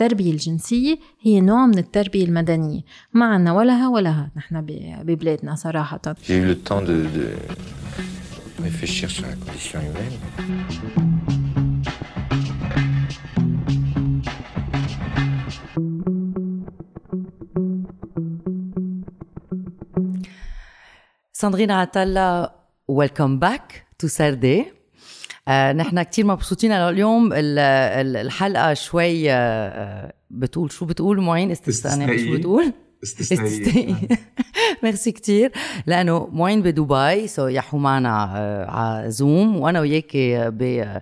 التربية الجنسية هي نوع من التربية المدنية. ما عنا ولها ولها نحن ببلادنا صراحة. J'ai eu le temps de, de réfléchir sur la condition humaine. ساندرين عتلا welcome back to سردة نحن كتير مبسوطين. على اليوم ال- ال- الحلقة شوي آه، بتقول شو بتقول؟ معين؟ استثنائي شو. بتقول؟ استثنائي ميرسي كتير. لأنه معين بدبي so هو معنا آه، على زوم وأنا وياكي ب-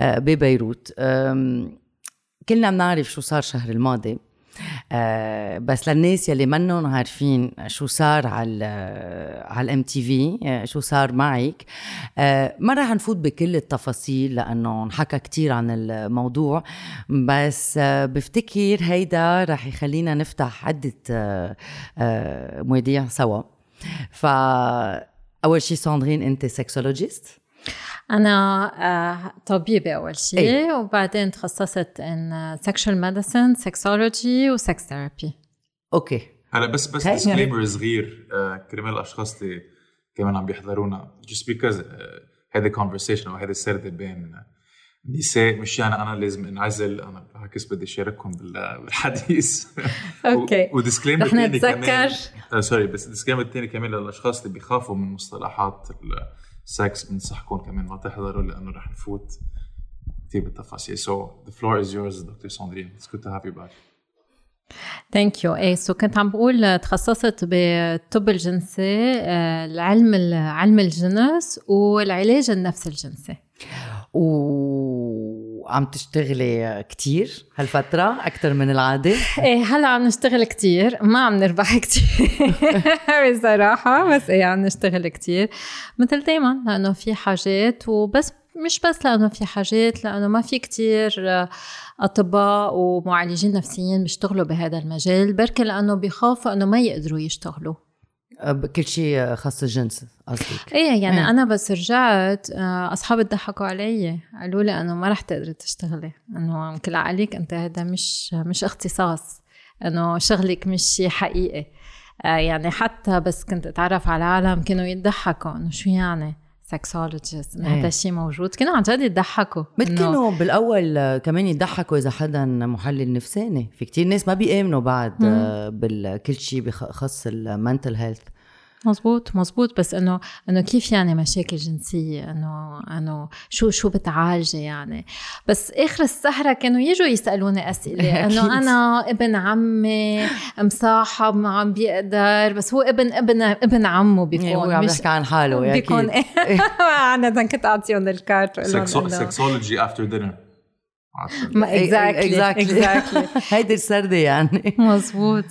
آه، ببيروت. كلنا بنعرف شو صار الشهر الماضي. آه، بس للناس يلي منهم عارفين شو صار على على ال MTV شو صار معك. آه، ما رح نفوت بكل التفاصيل لأنه انحكى كتير عن الموضوع بس آه، بفتكر هيدا رح يخلينا نفتح عدة آه، آه، مواضيع سوا. ف أول شيء ساندرين أنت sexologist؟ أنا آه، طبيبة أول شيء. وبعدين تخصصت in sexual medicine, sexology و sex therapy okay هلا بس بس. disclaimer صغير آه، كرمال الأشخاص اللي كمان عم بيحضرونا just because آه، هيدي conversation أو هيدي السردة بين نساء مش يعني أنا لازم أنعزل أنا بالعكس بدي شارككم بال- بالحديث okay. و disclaimer رح نتذكر. sorry بس disclaimer الثاني كمان للأشخاص اللي بيخافوا من مصطلحات السكس بنصحكم كمان ما تحضروا لأنه رح نفوت كثير بالتفاصيل. So the floor is yours دكتور ساندرين it's good to have you back. thank you إيه so كنت عم بقول تخصصت بالطب الجنسي آه، العلم علم الجنس والعلاج النفس الجنسي. وعم تشتغلي كتير هالفترة أكثر من العادة؟ إيه هلا عم نشتغل كتير. ما عم نربح كتير. بصراحة بس إيه عم نشتغل كتير. مثل دايما لأنه في حاجات وبس مش بس لأنه في حاجات لأنه ما في كتير آه، أطباء ومعالجين نفسيين بيشتغلوا بهذا المجال. بركي لأنه بيخافوا أنه ما يقدروا يشتغلوا. كل شيء خاص الجنس قصدك. إيه يعني إيه. أنا بس رجعت آه، اصحابي ضحكوا علي قالوا لي إنه ما رح تقدري تشتغلي إنه كل عليك أنت هذا مش مش اختصاص إنه شغلك مش شيء حقيقي. آه، يعني حتى بس كنت أتعرف على عالم كانوا يضحكوا إنه شو يعني؟ سكسولوجيست انه إيه. هذا الشيء موجود. كانوا عن جد يضحكوا. كانوا بالأول آه، كمان يضحكوا إذا حدا محلل نفساني. في كتير ناس ما بيآمنوا بعد آه، بكل شيء بخص ال mental health مزبوط مزبوط بس إنه إنه كيف يعني مشاكل جنسية؟ إنه إنه شو شو بتعالجي يعني؟ بس آخر السهرة كانوا يجوا يسألوني أسئلة. إنه أنا ابن عمي مصاحب ما عم بيقدر. بس هو ابن ابن ابن عمه هو بيكون. عم مش يحكي عن حاله بيكون. أكيد إيه. عادة كنت أعطيهم ال carte sexologie After dinner ما exactly exactly هيدي السردة يعني. مزبوط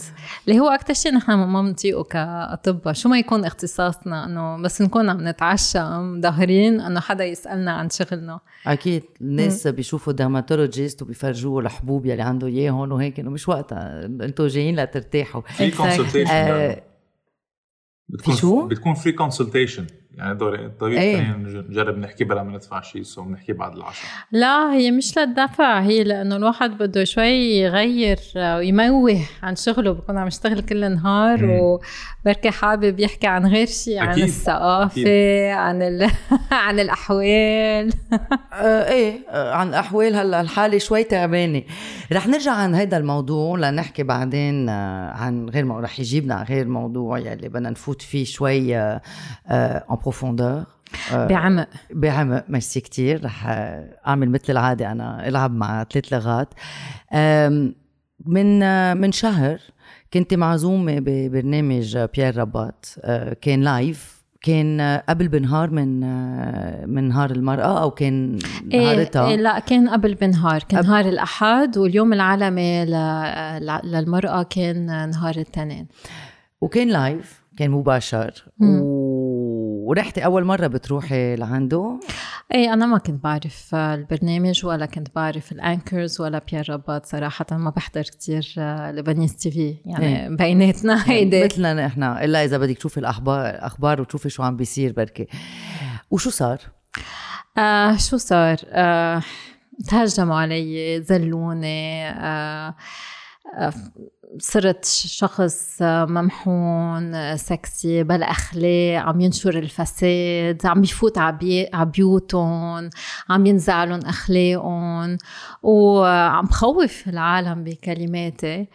اللي هو أكثر شيء نحن ما بنطيقه كاطباء شو ما يكون اختصاصنا إنه بس نكون عم نتعشى ظاهرين إنه حدا يسألنا عن شغلنا. أكيد. الناس بيشوفوا dermatologist وبيفرجوه الحبوب يلي عنده إياهم وهيك إنه مش وقتها. أنتوا جايين لترتاحوا. في Exactly. consultation آه، بتكون في شو؟ بتكون free consultation يعني دوري. خلينا نج- نجرب نحكي بلا ما ندفع شيء سو بنحكي بعد العشاء لا هي مش للدفع هي لأنه الواحد بده شوي يغير ويموه عن شغله بكون عم يشتغل كل النهار. وبركي حابب يحكي عن غير شيء عن أكيد. الثقافة عن ال... عن الأحوال آه إيه آه عن أحوال هلأ الحالة شوي تعبانة رح نرجع عن هذا الموضوع لنحكي بعدين آه عن غير رح يجيبنا عن غير موضوع يلي بدنا نفوت فيه شوي آه profondeur بعمق. بعمق ميرسي كتير. رح آه، أعمل مثل العادة أنا ألعب مع ثلاث لغات. من آه، من شهر كنت معزومة ببرنامج بيير رباط. آه، كان live كان آه، قبل بنهار من آه، من نهار المرأة أو كان إيه نهارتها؟ إيه لا كان قبل بنهار. كان قبل- نهار الأحد واليوم العالمي للمرأة كان نهار الاثنين وكان live كان مباشر. مم. و... ورحتي أول مرة بتروحي لعنده إيه أنا ما كنت بعرف آه، البرنامج ولا كنت بعرف ال anchors ولا بيير رباط صراحة ما بحضر كتير آه، Lebanese TV يعني إيه. بيناتنا هيدي مثلنا إحنا إلا إذا بدك تشوفي الأخبار الأخبار وتشوفي شو عم بيصير بركي وشو صار؟ آه شو صار؟ آه تهجموا علي زلوني آه صرت شخص ممحون سكسي بلا أخلاق عم ينشر الفساد عم يفوت على بيوتهم عم ينزعلهم أخلاقهم وعم بخوف العالم بكلماتي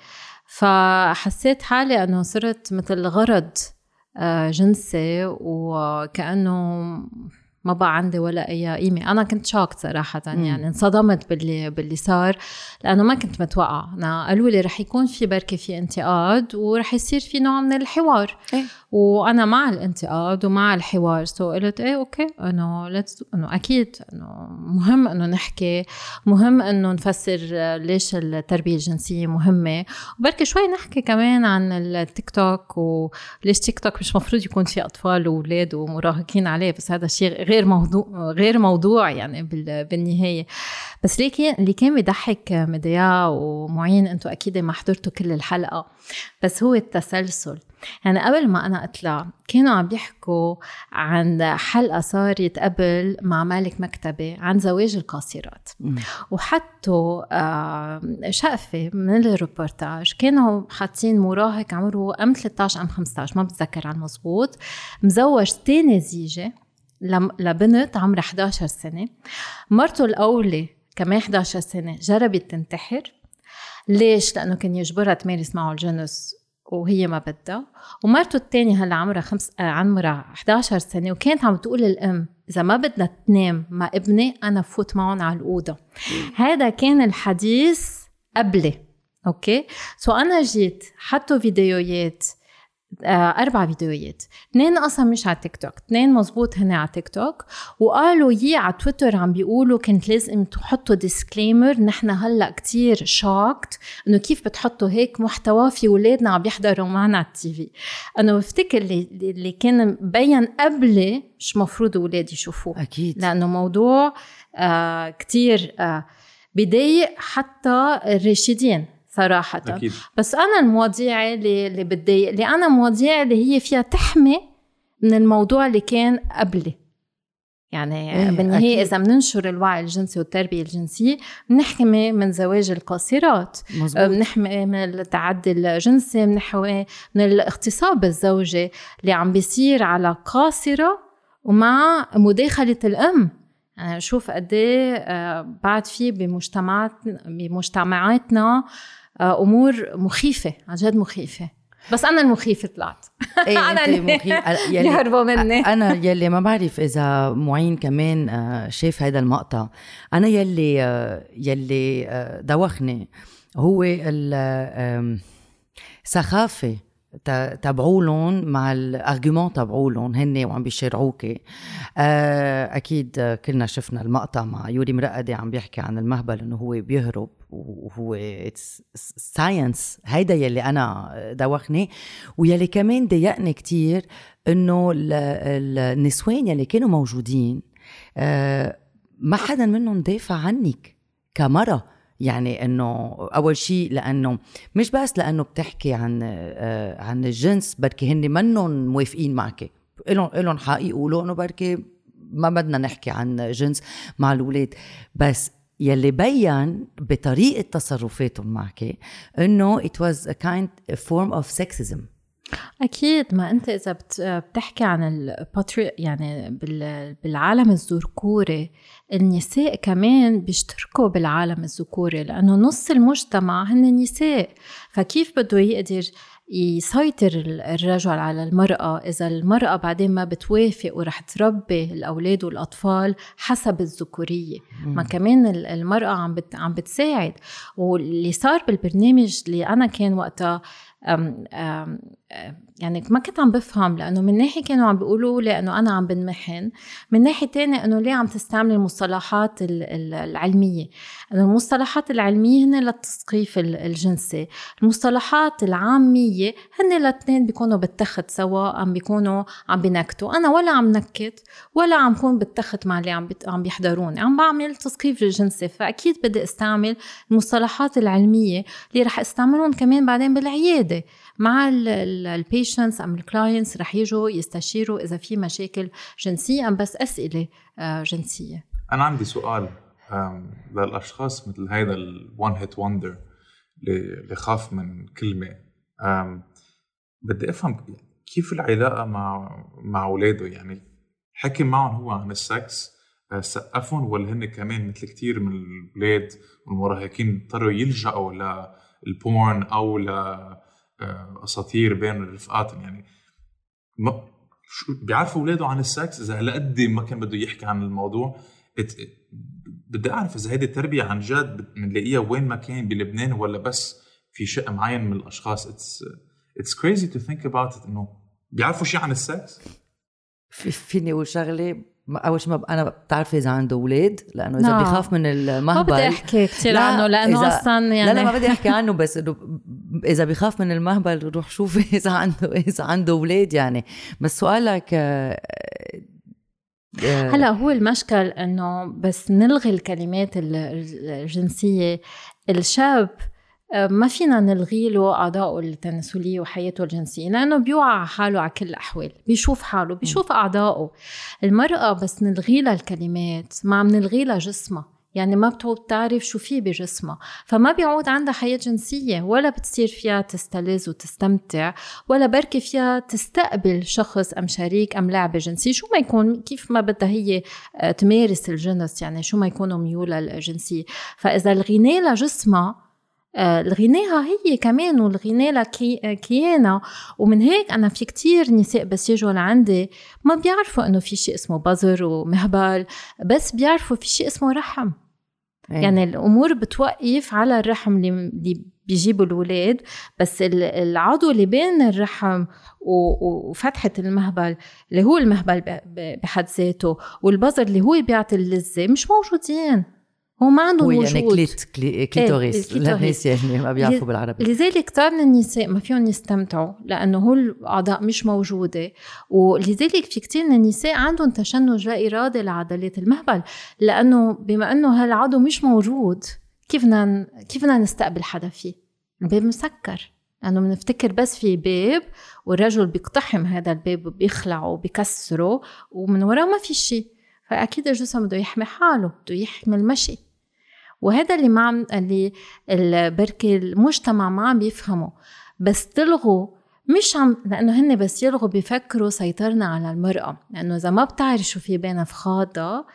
فحسيت حالي إنه صرت مثل غرض آه، جنسي وكأنه ما بقى عندي ولا أي قيمة أنا كنت shocked صراحة. يعني انصدمت باللي باللي صار لأنه ما كنت متوقعة أنا قالوا لي رح يكون في بركي في انتقاد ورح يصير في نوع من الحوار إيه؟ وأنا مع الانتقاد ومع الحوار. so قلت إيه okay إنه let's إنه أكيد إنه مهم إنه نحكي مهم إنه نفسر ليش التربية الجنسية مهمة. وبركي شوي نحكي كمان عن التيك توك وليش تيك توك مش مفروض يكون في أطفال وأولاد ومراهقين عليه بس هذا شيء غير موضوع غير موضوع يعني بالنهاية. بس ليكي اللي كان بيضحك مديا ومعين أنتم أكيد ما حضرتوا كل الحلقة. بس هو التسلسل. يعني قبل ما أنا أطلع كانوا عم بيحكوا عن حلقة صارت قبل مع مالك مكتبة عن زواج القاصرات. وحطوا شقفة من الروبورتاج كانوا حاطين مراهق عمره أم 13 أم 15 ما بتذكر عن مزبوط مزوج تاني زيجة لبنت عمرها 11 سنة. مرته الأولى كمان 11 سنة جربت تنتحر. ليش؟ لأنه كان يجبرها تمارس معه الجنس وهي ما بدها. ومرته الثانية هلا عمرها خمس آه عمرها 11 سنة وكانت عم تقول للأم إذا ما بدها تنام مع ابني أنا بفوت معهم على الأوضة. هذا كان الحديث قبلي okay؟ so أنا جيت حطوا فيديوهات أربع فيديوهات. اثنين أصلا مش على تيك توك اثنين مزبوط هنا على تيك توك وقالوا يي على تويتر عم بيقولوا كنت لازم تحطوا disclaimer نحن هلأ كتير shocked إنه كيف بتحطوا هيك محتوى في ولادنا عم يحضروا معنا على ال TV. أنا بفتكر اللي, اللي كان مبين قبلي مش مفروض اولادي يشوفوه. أكيد. لأنه موضوع آه كتير آه بضايق حتى الراشدين. صراحة. أكيد. بس أنا المواضيع اللي, اللي بتضايق اللي أنا مواضيع اللي هي فيها تحمي من الموضوع اللي كان قبلي. يعني إيه بالنهاية إذا بننشر الوعي الجنسي والتربية الجنسية بنحمي من زواج القاصرات. بنحمي من التعدي الجنسي بنحمي من الاغتصاب الزوجي اللي عم بيصير على قاصرة ومع مداخلة الأم. يعني شوف قد إيه آه، بعد في بمجتمعات بمجتمعاتنا أمور مخيفة عن جد مخيفة. بس أنا المخيفة طلعت. إيه أنا انت مخيف يلي يهربوا مني. أنا يلي ما بعرف إذا معين كمان آه، شاف هذا المقطع. أنا يلي يلي دوخني هو السخافه تبعولن مع الارجيومون تبعولن هن وعم بيشرعوكي آه، أكيد كلنا شفنا المقطع مع يوري مرقدي عم بيحكي عن المهبل إنه هو بيهرب وهو ساينس هيدا يلي أنا دوخني. ويلي كمان ضايقني كتير إنه النسوان يلي كانوا موجودين ما حدا منهم دافع عنك كمرة. يعني إنه أول شيء لأنه مش بس لأنه بتحكي عن آه، عن الجنس بركي هن منهم موافقين معك لهم لهم حق يقولوا إنه بركي ما بدنا نحكي عن جنس مع الأولاد. بس يلي بين بطريقة تصرفاتهم معك إنه it was a kind of form of sexism. أكيد. ما أنت إذا بتحكي عن الباتري يعني بالعالم الذكوري النساء كمان بيشتركوا بالعالم الذكوري لأنه نص المجتمع هن نساء. فكيف بده يقدر يسيطر الرجل على المرأة؟ إذا المرأة بعدين ما بتوافق ورح تربي الأولاد والأطفال حسب الذكورية. ما كمان المرأة عم بت عم بتساعد. واللي صار بالبرنامج اللي أنا كان وقتها أم أم يعني ما كنت عم بفهم لأنه من ناحية كانوا عم بيقولوا لي انه أنا عم بنمحن. من ناحية تانية إنه ليه عم تستعمل المصطلحات العلمية؟ إنه المصطلحات العلمية هن للتثقيف الجنسي. المصطلحات العامية هن الاثنين بيكونوا بالتخت سوا عم بيكونوا عم بنكتوا. أنا ولا عم نكت ولا عم كون بالتخت مع اللي عم عم بيحضروني. عم بعمل تثقيف الجنسي فأكيد بدي استعمل المصطلحات العلمية اللي رح استعملهم كمان بعدين بالعيادة. مع ال patients أم ال clients رح يجوا يستشيروا إذا في مشاكل جنسية أم بس أسئلة آه، جنسية. أنا عندي سؤال للأشخاص مثل هيدا ال one-hit wonder اللي خاف من كلمة. بدي أفهم كيف العلاقة مع مع أولاده؟ يعني حكي معهم هو عن السكس أه، سقفهم ولا هن كمان مثل كتير من الأولاد والمراهقين اضطروا يلجأوا لل porn أو لاساطير بين رفقاتهم. يعني ما بيعرفوا اولاده عن السكس إذا هالقد ما كان بده يحكي عن الموضوع بدي أعرف إذا هيدي التربية عن جد بنلاقيها وين ما كان بلبنان ولا بس في شق معين من الأشخاص. it's it's crazy to think about إنه بيعرفوا شيء عن السكس في فيني أقول شغله ما- أول شيء ما أنا بتعرفي إذا عنده أولاد؟ لأنه إذا نعم. بخاف من ما المهبل. بدي أحكي كثير لا، عنه لأنه إذا- أصلا يعني لا لا ما بدي أحكي عنه بس انه إذا بخاف من المهبل روح شوفي إذا عنده إذا عنده أولاد يعني. بس سؤالك آه، آه، هلا هو المشكل إنه بس نلغي الكلمات ال- الجنسية. الشاب ما فينا نلغي له اعضائه التناسلية وحياته الجنسية؟ لأنه بيوعى على حاله على كل الأحوال بيشوف حاله بيشوف اعضائه المرأة بس نلغي لها الكلمات ما عم نلغي لها جسمها يعني ما بتعود تعرف شو في بجسمها. فما بيعود عندها حياة جنسية ولا بتصير فيها تستلذ وتستمتع ولا بركي فيها تستقبل شخص أم شريك أم لعبة جنسية شو ما يكون كيف ما بدها هي آه، تمارس الجنس يعني شو ما يكونوا ميولها الجنسية. فإذا الغنى لها جسمها الغناها هي كمان والغنى لها آه، كيانها ومن هيك أنا في كتير نساء بس يجوا لعندي ما بيعرفوا إنه في شيء اسمه بزر ومهبل بس بيعرفوا في شيء اسمه رحم. إيه. يعني الأمور بتوقف على الرحم اللي بيجيبوا الأولاد بس ال- العضو اللي بين الرحم و- و- وفتحة المهبل اللي هو المهبل بحد ذاته والبزر اللي هو بيعطي اللذة مش موجودين. هو ما عندهم وجود يعني clit cli- clitoris. للناس اللي ما بيعرفوا بالعربي لذلك كتار من النساء ما فيهم يستمتعوا لأنه هو الاعضاء مش موجوده ولذلك في كتير من النساء عندهم تشنج لا ارادي لعضلات المهبل لأنه بما انه هالعضو مش موجود كيف بدنا كيف بدنا نستقبل حدا فيه الباب مسكر لأنه بنفتكر بس في باب والرجل بيقتحم هذا الباب وبيخلعه وبيكسره ومن وراه ما في شيء فاكيد الجسم بده يحمي حاله بده يحمي المشي وهذا اللي ما عم اللي ال- بركي المجتمع ما عم بيفهمه بس تلغوا مش عم لأنه هن بس يلغوا بيفكروا سيطرنا على المرأة. لأنه إذا ما بتعرف شو في بين افخاذها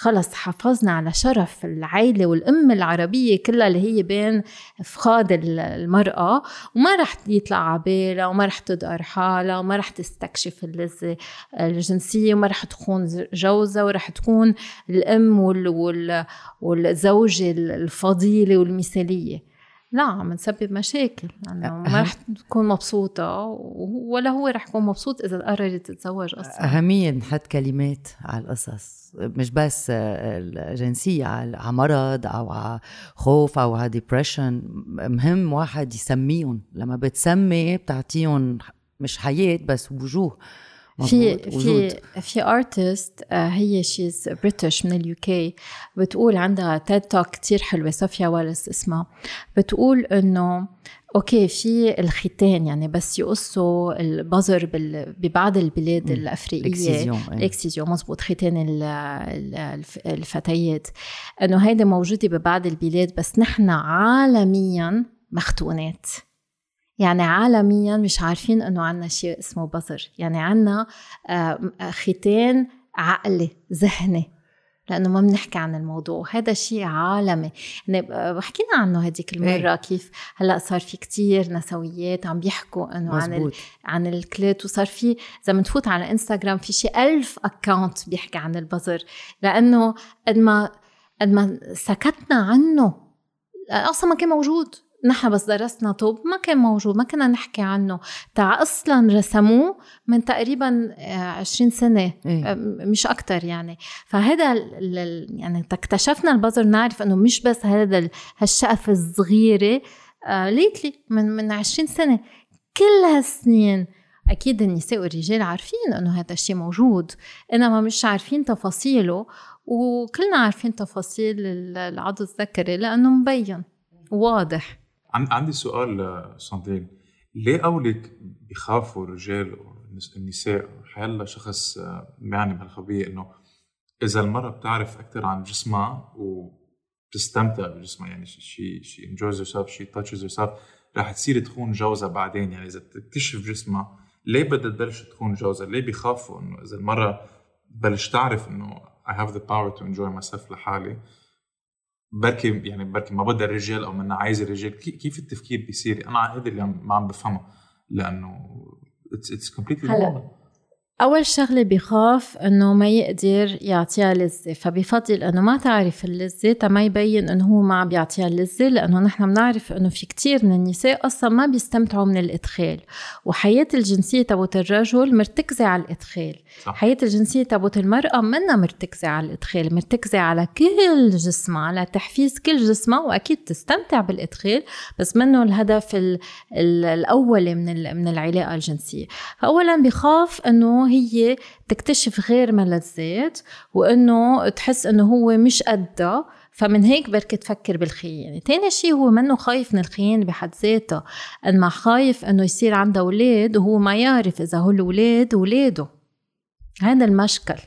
خلص حافظنا على شرف العائله والأم العربية كلها اللي هي بين افخاذ ال- المرأة وما رح يطلع على بالها وما رح تدقر حالها وما رح تستكشف اللذة الجنسية وما رح تخون جوزها ورح تكون الأم وال, وال والزوجة الفضيلة والمثالية. لا عم نسبب مشاكل لأنه ما رح تكون مبسوطة ولا هو رح يكون مبسوط إذا قررت تتزوج أصلا. أهمية نحط كلمات على القصص مش بس الجنسية على مرض أو على خوف أو على depression مهم واحد يسميهم لما بتسمي بتعطيهم مش حياة بس وجوه. في في. في artist هي she's British من ال UK بتقول عندها TED Talk كتير حلوة Sophia Wallace اسمها بتقول إنه okay في الختان يعني بس يقصوا البزر بال- ببعض البلاد. الأفريقية l'excision. l'excision مزبوط ختان ال- ال- الف- الفتيات إنه هيدا موجودة ببعض البلاد بس نحن عالميا مختونات يعني عالميا مش عارفين إنه عنا شيء اسمه بظر يعني عنا آه، ختان عقلي ذهني لأنه ما بنحكي عن الموضوع. هذا شيء عالمي. يعني آه، حكينا عنه هديك المرة إيه. كيف هلأ صار في كتير نسويات عم بيحكوا إنه عن ال- عن ال clit. وصار في إذا بنفوت على إنستغرام في شي ألف account بيحكي عن البظر لأنه قد ما قد ما سكتنا عنه أصلا ما كان موجود. نحن بس درسنا طب ما كان موجود ما كنا نحكي عنه. تاع أصلا رسموه من تقريبا آه، 20 سنة إيه. آه، مش أكتر يعني. فهذا يعني اكتشفنا البزر نعرف إنه مش بس هذا ال- هالشقفه الصغيرة ليتلي من من 20 سنة. كل هالسنين أكيد النساء والرجال عارفين إنه هذا الشيء موجود إنما مش عارفين تفاصيله. وكلنا عارفين تفاصيل ال- العضو الذكري لأنه مبين واضح. عندي سؤال ساندرين ليه قولك بيخافوا الرجال والنساء حيلا شخص آه، بيعني بهالخبية إنه إذا المرأة بتعرف أكثر عن جسمها وبتستمتع بجسمها يعني she she enjoys herself she touches herself رح تصير تخون جوزها بعدين. يعني إذا تكتشف جسمها ليه بدها تبلش تخون جوزها؟ ليه بيخافوا إنه إذا المرأة بلش تعرف إنه I have the power to enjoy myself لحالي؟ بركي يعني بركي ما بدها الرجال أو منا عايزه الرجال. كيف التفكير بيصير؟ أنا هذا اللي ما عم بفهمه لأنه it's it's completely أول شغلة بخاف إنه ما يقدر يعطيها لذة فبفضل إنه ما تعرف اللذة ما يبين إنه هو ما عم بيعطيها اللذة لأنه نحن بنعرف إنه في كتير من النساء أصلا ما بيستمتعوا من الإدخال وحياة الجنسية تبوت الرجل مرتكزة على الإدخال صح. حياة الجنسية تبوت المرأة منا مرتكزة على الإدخال مرتكزة على كل جسمها على تحفيز كل جسمها وأكيد تستمتع بالإدخال بس منه الهدف ال ال الأولي من, من العلاقة الجنسية فأولا بخاف إنه هي تكتشف غير ملذات وإنه تحس إنه هو مش قدها. فمن هيك بركي تفكر بالخيانة. تاني شيء هو منه خايف من الخيانة بحد ذاتها. قد ما خايف إنه يصير عنده أولاد وهو ما يعرف إذا هول الأولاد أولاده. هذا المشكل.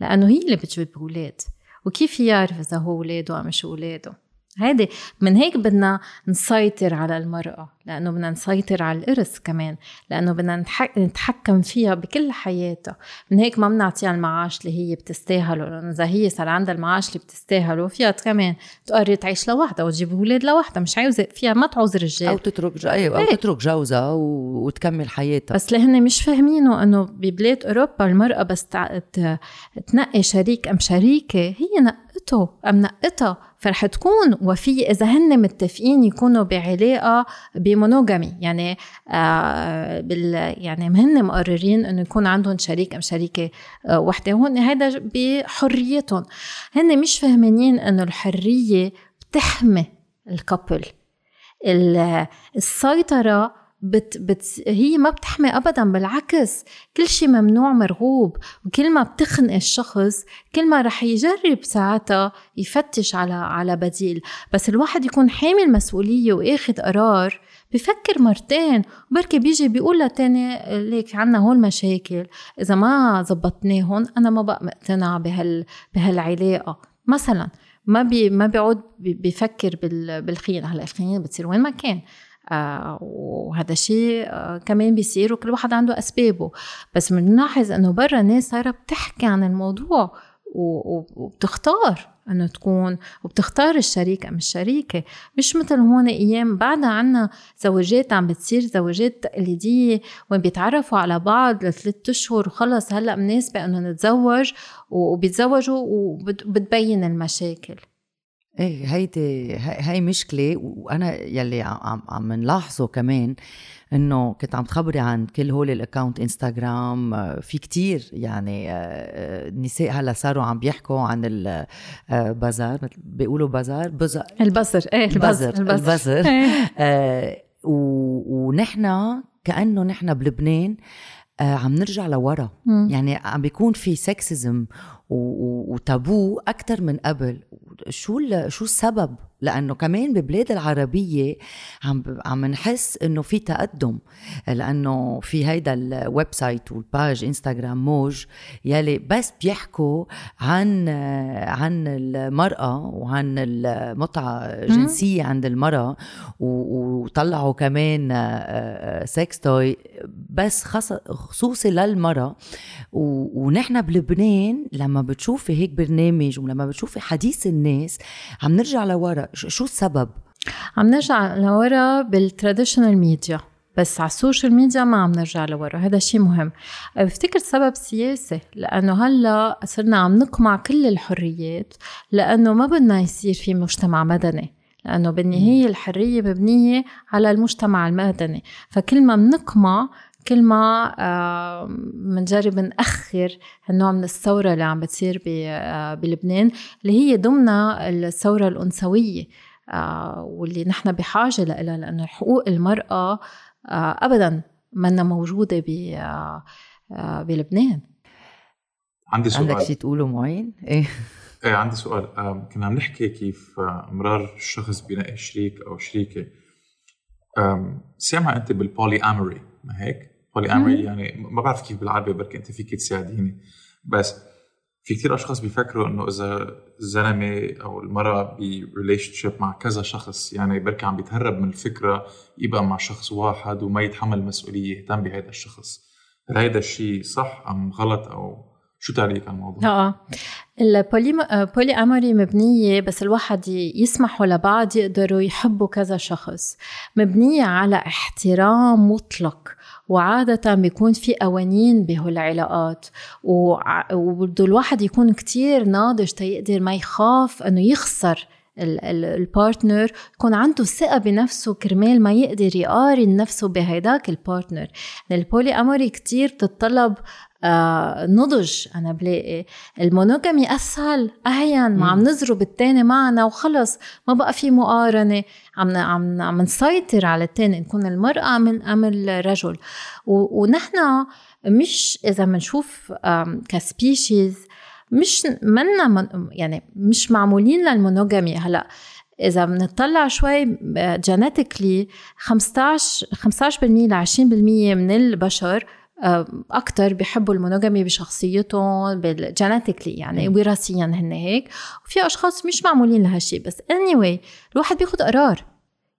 لأنه هي اللي بتجيب أولاد. وكيف يعرف إذا هو أولاده أو مش أولاده؟ هيدي من هيك بدنا نسيطر على المرأة لأنه بدنا نسيطر على الإرث كمان لأنه بدنا نتحكم فيها بكل حياتها. من هيك ما بنعطيها المعاش اللي هي بتستاهله لأنه إذا هي صار عندها المعاش اللي بتستاهله فيها كمان تقرر تعيش لوحدها وتجيب أولاد لوحدها مش عاوزة فيها ما تعوز رجال. أو تترك أيوة أو إيه. تترك جوزها وتكمل حياتها. بس اللي هن مش فاهمينه إنه ببلاد أوروبا المرأة بس تنقي شريك أم شريكة هي نقته أم نقتها. فرح تكون وفية إذا هن متفقين يكونوا بعلاقة بمونوجامي يعني آه بال يعني هن مقررين إنه يكون عندهم شريك أم شريكة آه وحدة. وهن هذا بحريتهم. هن مش فاهمين إنه الحرية بتحمي الكابل السيطرة بت بت هي ما بتحمي ابدا بالعكس كل شيء ممنوع مرغوب. وكل ما بتخنق الشخص كل ما رح يجرب ساعتها يفتش على على بديل. بس الواحد يكون حامل مسؤولية وآخذ قرار بفكر مرتين. وبركي بيجي بيقول لتاني ليك عنا هول مشاكل. إذا ما زبطناهم أنا ما بقى مقتنع بهال بهالعلاقة. مثلا ما بي ما بيعود بيفكر بالخيانة. هلأ الخيانة بتصير وين ما كان. وهذا الشيء آه كمان بيصير وكل واحد عنده أسبابه. بس بنلاحظ إنه برا الناس صايرة بتحكي عن الموضوع وبتختار إنه تكون وبتختار الشريك أم الشريكة. مش مثل هون أيام بعدها عنا زواجات عم بتصير زواجات تقليدية وين بيتعرفوا على بعض لثلاث أشهر وخلص هلأ مناسبه انه نتزوج وبيتزوجوا وبتبين المشاكل. إيه هيدي هاي مشكلة. وأنا يلي عم عم نلاحظه كمان إنه كنت عم تخبري عن كل هول ال account إنستغرام آه، في كتير يعني النساء آه، آه، هلأ صاروا عم بيحكوا عن البازار بيقولوا بازار بظر البظر إيه البظر البظر, البظر. آه ونحن كأنه نحن بلبنان آه عم نرجع لورا. يعني عم بيكون في sexism و taboo أكثر من قبل. شو شو السبب؟ لأنه كمان ببلاد العربية عم عم نحس إنه في تقدم. لأنه في هيدا ال website وال page إنستغرام موج يلي بس بيحكوا عن عن المرأة وعن المتعة الجنسيه عند المرأة وطلعوا كمان sex toy بس خصوصي للمرأة. ونحن بلبنان لما بتشوفي هيك برنامج ولما بتشوفي حديث الناس عم نرجع لورا. شو السبب؟ عم نرجع لورا بال traditional media. بس على ال social media ما عم نرجع لورا. هذا شيء مهم. بفتكر سبب سياسي. لأنه هلأ صرنا عم نقمع كل الحريات. لأنه ما بدنا يصير في مجتمع مدني. لأنه بالنهاية الحرية مبنية على المجتمع المدني. فكل ما بنقمع كل ما بنجرب نأخر هالنوع من الثورة اللي عم بتصير آه، بلبنان اللي هي ضمن الثورة الأنثوية آه، واللي نحن بحاجة لها لأنه حقوق المرأة آه، أبدا منا موجودة بلبنان. عندي سؤال. عندك شيء تقوله معين؟ إيه. إيه عندي سؤال. كنا عم نحكي كيف مرار الشخص بينقي شريك أو شريكة. سامع أنت بال polyamory ما هيك؟ polyamory يعني ما بعرف كيف بالعربي بركي أنت فيك تساعديني بس في كتير أشخاص بيفكروا إنه إذا الزلمة أو المرأة ب relationship مع كذا شخص يعني بركي عم بيتهرب من الفكرة يبقى مع شخص واحد وما يتحمل مسؤولية يهتم بهذا الشخص. هل هيدا الشيء صح أم غلط أو شو تعليق على الموضوع؟ آه البولي اموري مبنية بس الواحد يسمحوا لبعض يقدروا يحبوا كذا شخص. مبنية على احترام مطلق. وعادة بيكون في قوانين بهالعلاقات. وبده الواحد يكون كتير ناضج تيقدر ما يخاف إنه يخسر ال partner يكون عنده ثقة بنفسه كرمال ما يقدر يقارن نفسه بهيداك ال partner ال polyamory كتير بتطلب آه نضج. أنا بلاقي ال monogamy أسهل أهين. ما عم نزرب التاني معنا وخلص. ما بقى في مقارنة. عم عم عم نسيطر على التاني. نكون المرأة ام ام الرجل. ونحن مش إذا بنشوف ك species مش منا يعني مش معمولين لل monogamy. هلا إذا بنطلع شوي genetically 15 15% ل 20% من البشر أكثر بيحبوا ال monogamy بشخصيتهم بال genetically يعني وراثيا هن هيك. وفي أشخاص مش معمولين لهالشيء بس anyway الواحد بياخد قرار.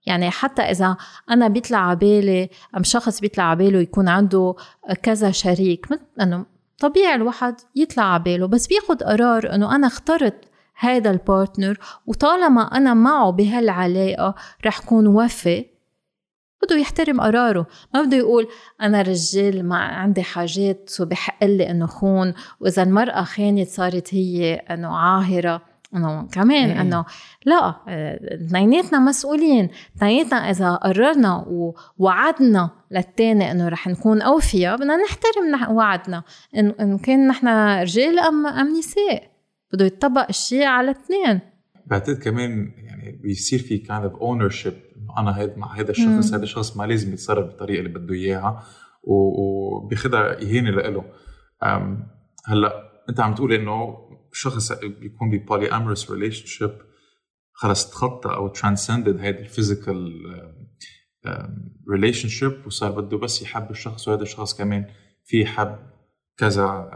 يعني حتى إذا أنا بيطلع على بالي أم شخص بيطلع على باله يكون عنده كذا شريك إنه طبيعي الواحد يطلع على باله بس بياخد قرار إنه أنا اخترت هذا البارتنر وطالما أنا معه بهالعلاقة رح كون وفي بده يحترم قراره. ما بده يقول أنا رجال ما عندي حاجات وبحق لي إنه خون وإذا المرأة خانت صارت هي إنه عاهرة. إنه كمان إيه. إنه لا اثنيناتنا مسؤولين. اثنيناتنا إذا قررنا ووعدنا للتاني إنه رح نكون أوفياء بدنا نحترم وعدنا. ان كان نحن رجال ام أم نساء بده يطبق الشيء على الاثنين بعتقد كمان يعني بيصير في kind of ownership أنا هيد مع هذا الشخص هذا الشخص ما لازم يتصرف بالطريقة اللي بده إياها وبياخذها إهانة لإله. هلأ أنت عم تقول إنه شخص بيكون ب polyamorous relationship خلص تخطى أو transcended هيدي ال physical relationship وصار بده بس يحب الشخص وهذا الشخص كمان في يحب كذا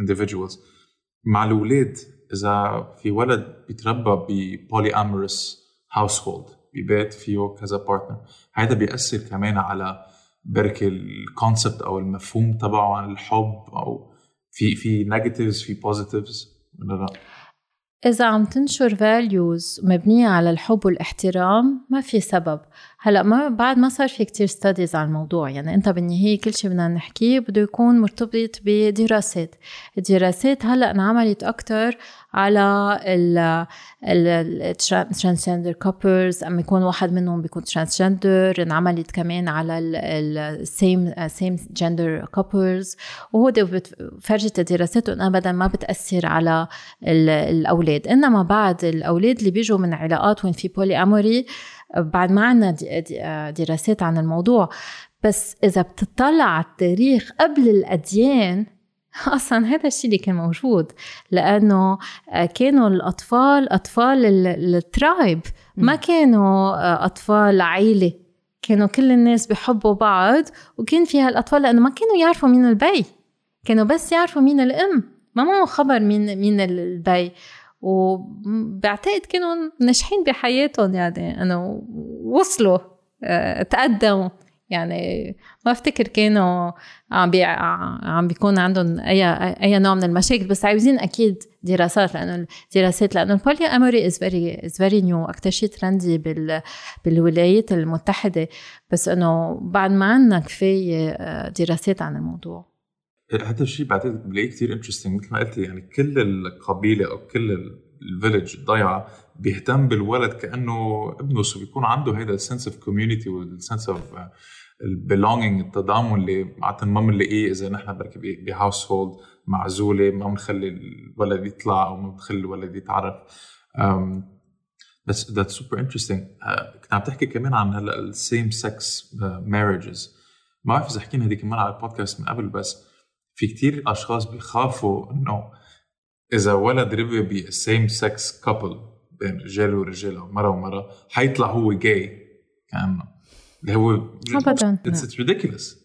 individuals. مع الأولاد إذا في ولد بيتربى ب polyamorous household ببيت فيه كذا partner هذا بيأثر كمان على بركي ال concept أو المفهوم تبعه عن الحب أو في في negatives في positives ولا لا؟ إذا عم تنشر values مبنية على الحب والإحترام ما في سبب هلا ما بعد ما صار في كتير studies على الموضوع يعني انت بالنهاية كل شيء بدنا نحكيه بده يكون مرتبط بدراسات. الدراسات هلا انعملت أكتر على ال transgender couples أما يكون واحد منهم بيكون transgender انعملت كمان على ال same same gender couples وهو فرجت الدراسات انه ابدا ما بتأثر على الأولاد. إنما بعد الأولاد اللي بيجوا من علاقات وين في polyamory بعد ما عنا دراسات عن الموضوع. بس إذا بتطلع على التاريخ قبل الأديان أصلا هذا الشيء اللي كان موجود. لأنه آه، كانوا الأطفال أطفال ال tribe ما كانوا آه، أطفال عيلة. كانوا كل الناس بحبوا بعض وكان في هالاطفال لأنه ما كانوا يعرفوا مين البي. كانوا بس يعرفوا مين الأم. ما معه خبر مين مين البي. وبعتقد كانوا ناجحين بحياتهم يعني انه وصلوا آه، تقدموا. يعني ما أفتكر كانوا عم بي عم بيكون عندهم اي أي نوع من المشاكل بس عايزين أكيد دراسات لأنه الدراسات لأنه ال polyamory is very is very new أكثر شيء trendy بال بالولايات المتحدة. بس إنه بعد ما عندنا كفاية آه، دراسات عن الموضوع. هذا الشيء بعتقد بلاقيه كثير interesting مثل ما قلتي يعني كل القبيلة أو كل ال village الضيعة بيهتم بالولد كأنه ابنه so بيكون عنده هذا ال sense of community وال sense of ال belonging التضامن اللي عاده ما بنلاقيه إذا نحن بركي ب household معزولة ما بنخلي الولد يطلع أو ما بنخلي الولد يتعرف. بس that's super interesting كنت عم تحكي كمان عن هلأ ال same sex marriage ما بعرف إذا حكينا هذيك المره على البودكاست من قبل بس في كتير أشخاص بيخافوا إنه إذا ولد ربي بال same sex couple بين رجال ورجال أو مرة ومرة حيطلع هو جاي كأنه اللي هو ابدا. it's ridiculous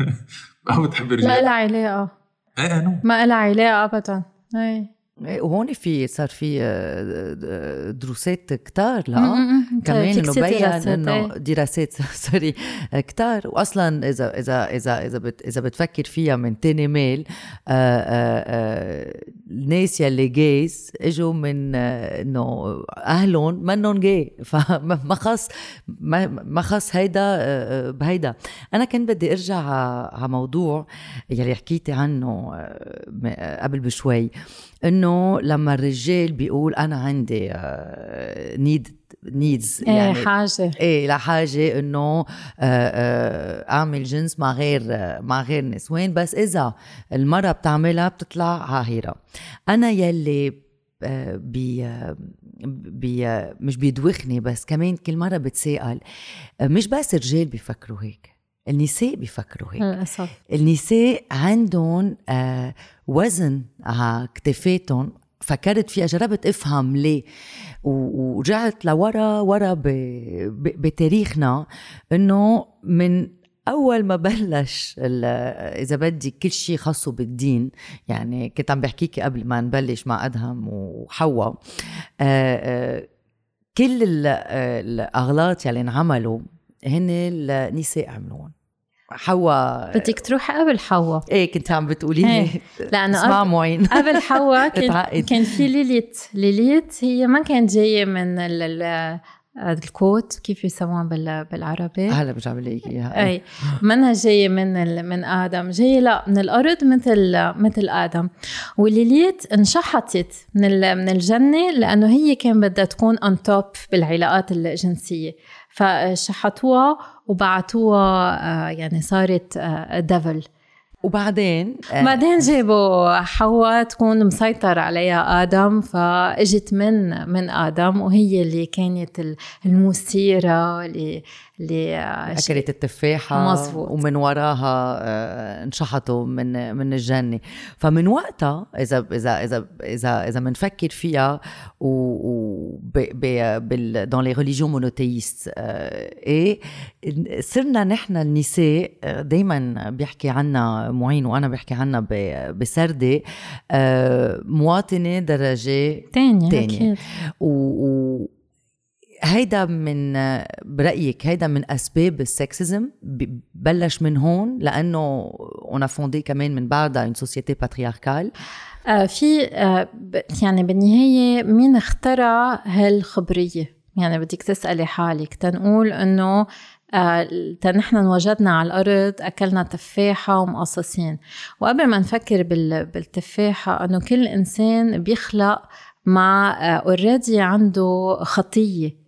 ما بتحب الرجال. لا لا علاقة. إيه no ما لها علاقة ابدا. إيه. وهون في صار في آه، آه، دروسات كتار لا؟ م-م-م. كمان إنه بين إنه إيه. دراسات sorry كتار. واصلا إذا إذا إذا إذا بت إذا بتفكر فيها من تاني ميل آه، آه، آه، الناس يلي جايز إجوا من آه، إنه أهلهم منهم جاي. فما ما خص ما خص هيدا آه، آه، بهيدا. أنا كنت بدي أرجع على موضوع يلي حكيتي عنه آه، آه، قبل بشوي. إنه لما الرجال بيقول أنا عندي need needs إيه يعني حاجة. إيه لحاجة إنه آه، آه، أعمل جنس مع غير آه، مع غير نسوان بس إذا المرأة بتعملها بتطلع عاهره أنا يلي آه، بي آه، بي آه، مش بيدوخني بس كمان كل مرة بتسائل آه، مش بس الرجال بيفكروا هيك. النساء بيفكروا هيك. للأسف. النساء عندهم آه وزن على كتفاتهم فكرت فيها جربت أفهم ليه. ورجعت لورا ورا ب- ب- بتاريخنا إنه من أول ما بلش إذا بدي كل شيء خاصه بالدين يعني كنت عم بحكيكي قبل ما نبلش مع أدهم وحواء آه، آه، كل ال- آه، الأغلاط يلي انعملوا هن النساء عملوهم حواء بدك تروحي قبل حواء إيه كنت عم بتقولي لي. إيه، لأنه اسمع قبل- معين قبل حواء كان. كان في ليليت. ليليت هي ما كانت جاية من ال ال ال côte. كيف يسموها بال- بالعربي؟ هلا برجع لك إياها. اي منها جاية من. من آدم. جاية لا من الأرض مثل مثل آدم. وليليت انشحطت من. من الجنة لأنه هي كان بدها تكون on top بالعلاقات الجنسية. فشحطوها وبعتوها آه، يعني صارت devil وبعدين آه، بعدين جابوا حواء تكون مسيطر عليها آدم فاجت من من آدم وهي اللي كانت ال- المثيرة اللي آه، اكلت التفاحة مزبوط. ومن وراها آه، انشحطوا من من الجنة فمن وقتها إذا إذا إذا إذا إذا بنفكر فيها و, بال dans les religions monothéistes إيه صرنا نحن النساء دائما بيحكي عنا معين وأنا بحكي عنا بسردي آه، مواطنة درجة تانية تانية. هيدا من برأيك هيدا من أسباب ال sexism بلش من هون لأنه en fin de compte من بعدها société patriarcale. آه في آه يعني بالنهاية مين اخترع هالخبرية؟ يعني بدك تسألي حالك تنقول إنه آه نحن انوجدنا على الأرض أكلنا تفاحة ومقصصين. وقبل ما نفكر بال- بالتفاحة إنه كل إنسان بيخلق مع اوريدي عنده خطية.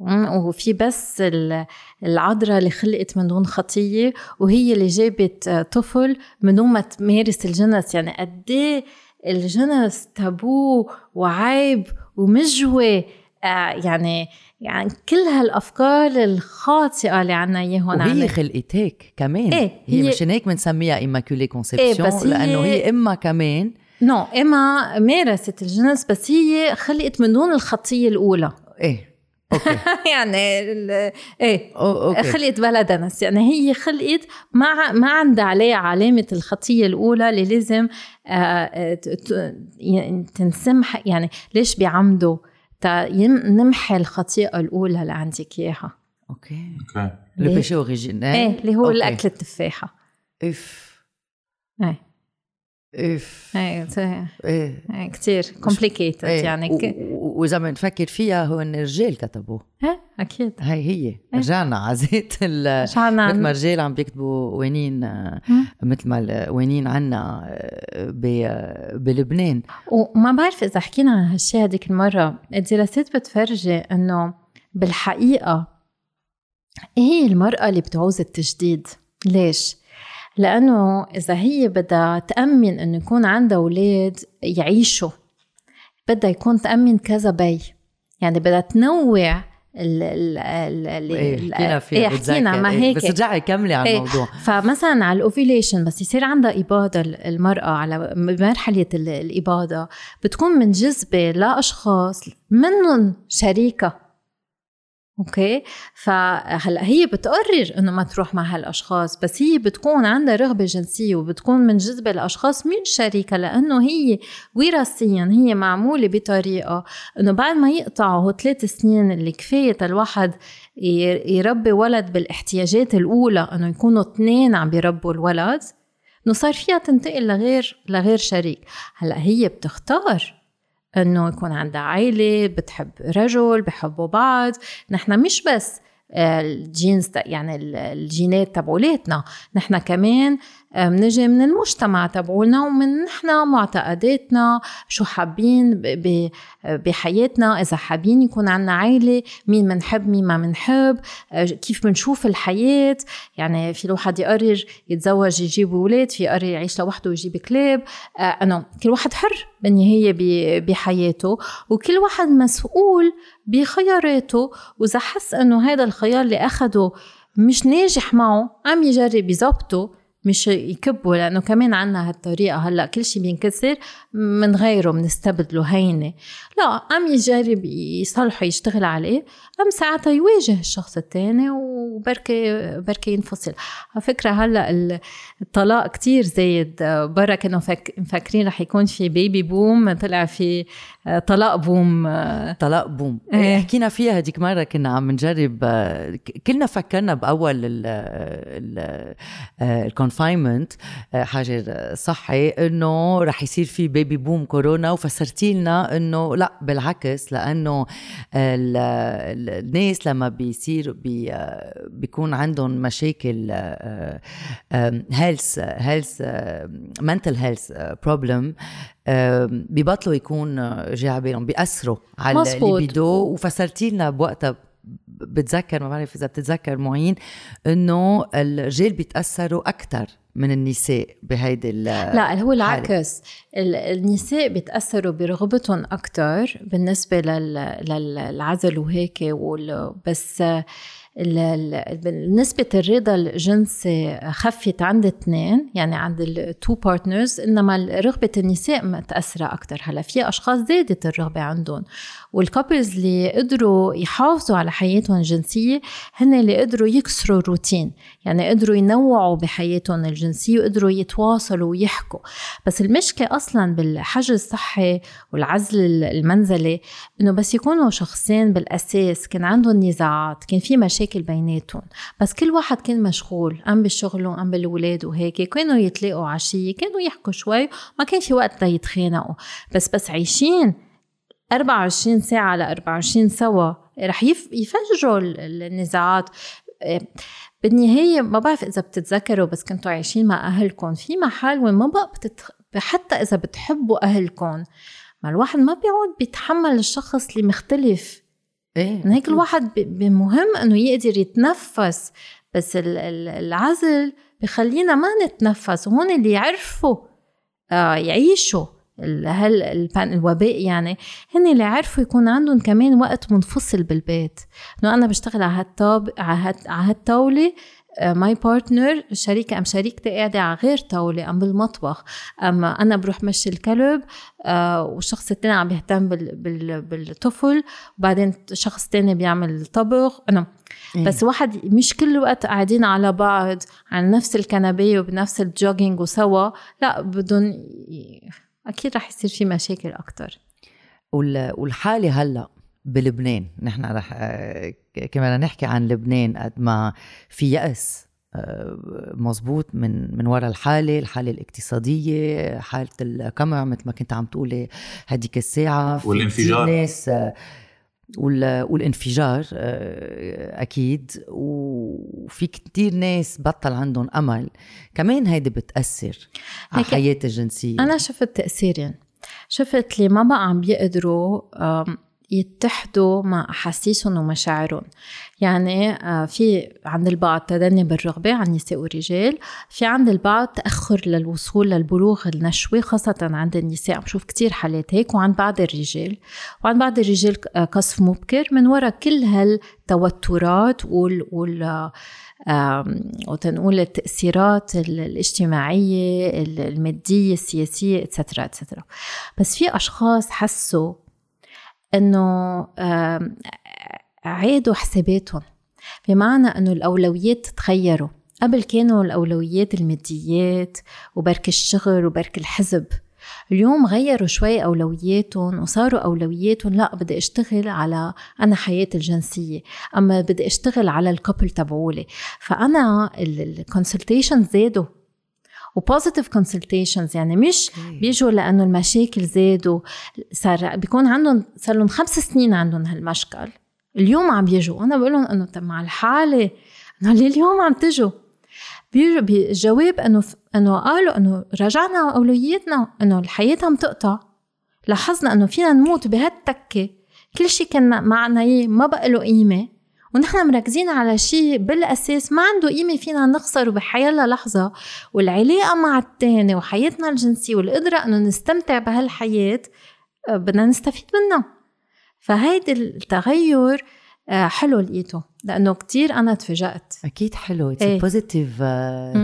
وفي بس ال- العذراء اللي خلقت من دون خطية وهي اللي جابت آه، طفل من دون ما تمارس الجنس. يعني قد إيه الجنس تابو وعيب ومجوي آه يعني يعني كل هالأفكار الخاطئة اللي عنا اياهم وهي خلقت هيك كمان. إيه، هي, هي- مشان هيك بنسميها immaculée إيه، conception بس هي- لأنه هي إما كمان no إما مارست الجنس بس هي خلقت من دون الخطية الأولى. إيه. okay. يعني ال- إيه أو- okay. خلقت بلا دنس يعني هي خلقت ما ما عندها عليها علامة الخطية الأولى اللي لازم آه، آه، ت- ت- يعني تنسمح. يعني ليش بيعمدوا؟ تا يم- نمحي الخطيئة الأولى اللي عندك إياها. okay. okay. le péché originel إيه اللي هو okay. الأكل التفاحة. Ève. إيه. إيه ت- إيه إيه كتير complicated إيه. يعني و- ك... و- وإذا بنفكر فيها هو إن الرجال كتبوه إيه أكيد هاي هي رجعنا على زيت ال مثل ما. الرجال عم بيكتبوا قوانين مم. مثل ما ال- قوانين عنا ب- بلبنان وما بعرف إذا حكينا عن هالشي هذيك المرة الدراسات بتفرجي إنه بالحقيقة إيه هي المرأة اللي بتعوز التجديد ليش؟ لأنه إذا هي بدها تأمن إنه يكون عندها أولاد يعيشوا بدها يكون تأمن كذا بي يعني بدها تنوع ال ال ال إيه حكينا فيها إيه حكينا. ما إيه، هيك بس رجعي كملي على إيه. الموضوع فمثلا على ال ovulation بس يصير عندها اباضه المرأة على مرحلة ال- الاباضه بتكون منجذبه لأشخاص منهم شريكة أوكي؟ فهلأ هي بتقرر إنه ما تروح مع هالأشخاص بس هي بتكون عندها رغبة جنسية وبتكون منجذبه لاشخاص من شريكها لأنه هي وراثيا هي معمولة بطريقة إنه بعد ما يقطعوا ثلاث سنين اللي كفاية الواحد يربي ولد بالإحتياجات الأولى إنه يكونوا اثنين عم بيربوا الولد إنه صار فيها تنتقل لغير لغير شريك. هلأ هي بتختار إنه يكون عندها عائله بتحب رجل بحبوا بعض. نحن مش بس الجينز يعني الجينات تبعولاتنا نحن كمان بنجي من المجتمع تبعولنا ومن نحن معتقداتنا شو حابين بحياتنا إذا حابين يكون عنا عائله مين منحب مين ما منحب كيف بنشوف الحياة. يعني في الواحد يقرر يتزوج يجيب أولاد في يقرر يعيش لوحده ويجيب كلاب. انه كل واحد حر بالنهاية بحياته وكل واحد مسؤول بخياراته. وإذا حس إنه هذا الخيار اللي أخده مش ناجح معه عم يجرب يظبطه مش يكبوا لأنه كمان عنا هالطريقة هلأ كل شيء بينكسر من غيره بنستبدله هينة. لا عم يجرب يصلحه يشتغل عليه. أم ساعتها يواجه الشخص الثاني وبركي بركي ينفصل. على فكرة هلأ الطلاق كتير زايد. برا كانوا مفكرين رح يكون في baby boom طلع في طلاق boom طلاق boom إيه. حكينا فيها هديك مرة كنا عم نجرب كلنا فكرنا بأول ال confinement حاجة صحي إنه رح يصير في baby boom كورونا وفسرتي لنا إنه لأ بالعكس لأنه الناس لما بيصير بي بيكون عندهم مشاكل health health mental health problem ببطلوا يكون جاي على بالهم بيأثروا على الليبيدو وفسرتي لنا بوقتها بتذكر ما بعرف إذا بتتذكر معي إنه الرجال بيتأثروا أكثر من النساء بهيدي لا هو العكس. النساء بيتأثروا برغبتهم أكثر بالنسبة للعزل وهيك بس نسبة الرضا الجنسي خفت عند اثنين يعني عند ال two partners إنما رغبة النساء متأثرة أكثر هلأ. في أشخاص زادت الرغبة عندهم. وال couples اللي قدروا يحافظوا على حياتهم الجنسية هن اللي قدروا يكسروا الروتين. يعني قدروا ينوعوا بحياتهم الجنسية وقدروا يتواصلوا ويحكوا. بس المشكلة أصلا بالحجر الصحي والعزل المنزلي إنه بس يكونوا شخصين بالأساس كان عندهم نزاعات كان في مشاكل بيناتهم. بس كل واحد كان مشغول أم بالشغل أم بالولاد وهيك. كانوا يتلاقوا عشية كانوا يحكوا شوي ما كان في وقت ليتخانقوا. بس بس عايشين 24 ساعة ل 24 سوا. رح يفجروا النزاعات. إيه، بالنهاية ما بعرف إذا بتتذكروا بس كنتوا عايشين مع أهلكم. في محل وين ما بقى بتتخ... حتى إذا بتحبوا أهلكم ما الواحد ما بيعود بيتحمل الشخص اللي مختلف. إيه من هيك الواحد بمهم إنه يقدر يتنفس. بس العزل بخلينا ما نتنفس. وهون اللي يعرفوا آه يعيشوا. هل الوباء يعني هن اللي عرفوا يكون عندهم كمان وقت منفصل بالبيت. إنه أنا بشتغل على هالطاب على هالطاوله my partner شريكة أم شريكتي قاعدة على غير طاولة أم بالمطبخ. أم أنا بروح مشي الكلب آه، والشخص التاني عم بيهتم بالطفل. وبعدين شخص تاني بيعمل طبخ. أنا إيه. بس واحد مش كل الوقت قاعدين على بعض على نفس الكنبية وبنفس ال jogging وسوا. لا بدهم أكيد رح يصير في مشاكل أكثر والحالة هلأ بلبنان. نحن رح آه، كمان نحكي عن لبنان قد ما في يأس آه، مزبوط من من وراء الحالة الحالة الاقتصادية حالة القمع مثل ما كنت عم تقولي هديك الساعة. والانفجار. ناس آه، والانفجار أكيد. وفي كتير ناس بطل عندهم أمل. كمان هيدي بتأثر على الحياة الجنسية. أنا شفت تأثيرين. شفت اللي ما بقى عم بيقدروا يتحدوا مع أحاسيسهم ومشاعرهم. يعني آه، في عند البعض تدني بالرغبة عن النساء والرجال في عند البعض تأخر للوصول للبلوغ النشوي خاصة عند النساء. عم شوف كتير حالات هيك وعند بعض الرجال. وعند بعض الرجال آه، قصف مبكر من وراء كل هالتوترات وال, وال وتنقول التأثيرات الاجتماعية المادية السياسية اتسترا اتسترا بس في أشخاص حسوا إنه عادوا حساباتهم. بمعنى إنه الأولويات تغيروا قبل كانوا الأولويات الماديات وبرك الشغل وبرك الحزب. اليوم غيروا شوي أولوياتهم وصاروا أولوياتهم لا بدي أشتغل على أنا حياتي الجنسية أما بدي أشتغل على ال couple تبعولي. فأنا ال consultation زادوا. و positive consultations يعني مش بيجوا لأنه المشاكل زادوا. صار بيكون عندهم صار لهم خمس سنين عندهم هالمشكل. اليوم عم بيجوا. أنا بقول لهم انه مع الحالة. إنه اليوم عم تجوا. الجواب إنه إنه قالوا إنه رجعنا أولوياتنا إنه الحياة عم تقطع. لاحظنا إنه فينا نموت بهالتكة. كل شيء كان معنا إياه ما بقى له قيمة. ونحن مركزين على شيء بالأساس ما عنده قيمة فينا نخسره بحيالله لحظة. والعلاقة مع التاني وحياتنا الجنسية والقدرة إنه نستمتع بهالحياة آه، بدنا نستفيد منها. فهيدي التغير آه، حلو لقيته لأنه كتير أنا تفاجأت. أكيد حلو. it's positive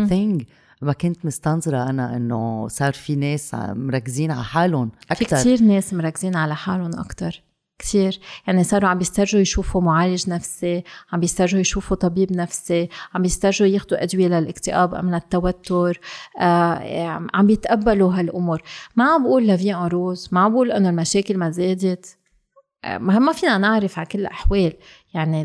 thing ما كنت مستنظرة أنا إنه صار في ناس مركزين على حالهم أكثر في كثير ناس مركزين على حالهم أكثر كثير يعني صاروا عم بيسترجوا يشوفوا معالج نفسي عم بيسترجوا يشوفوا طبيب نفسي عم بيسترجوا ياخذوا أدوية للاكتئاب أم للتوتر. آه عم بيتقبلوا هالأمور. ما عم بقول la vie en rose ما عم بقول إنه المشاكل ما زادت. ما فينا نعرف على كل الأحوال. يعني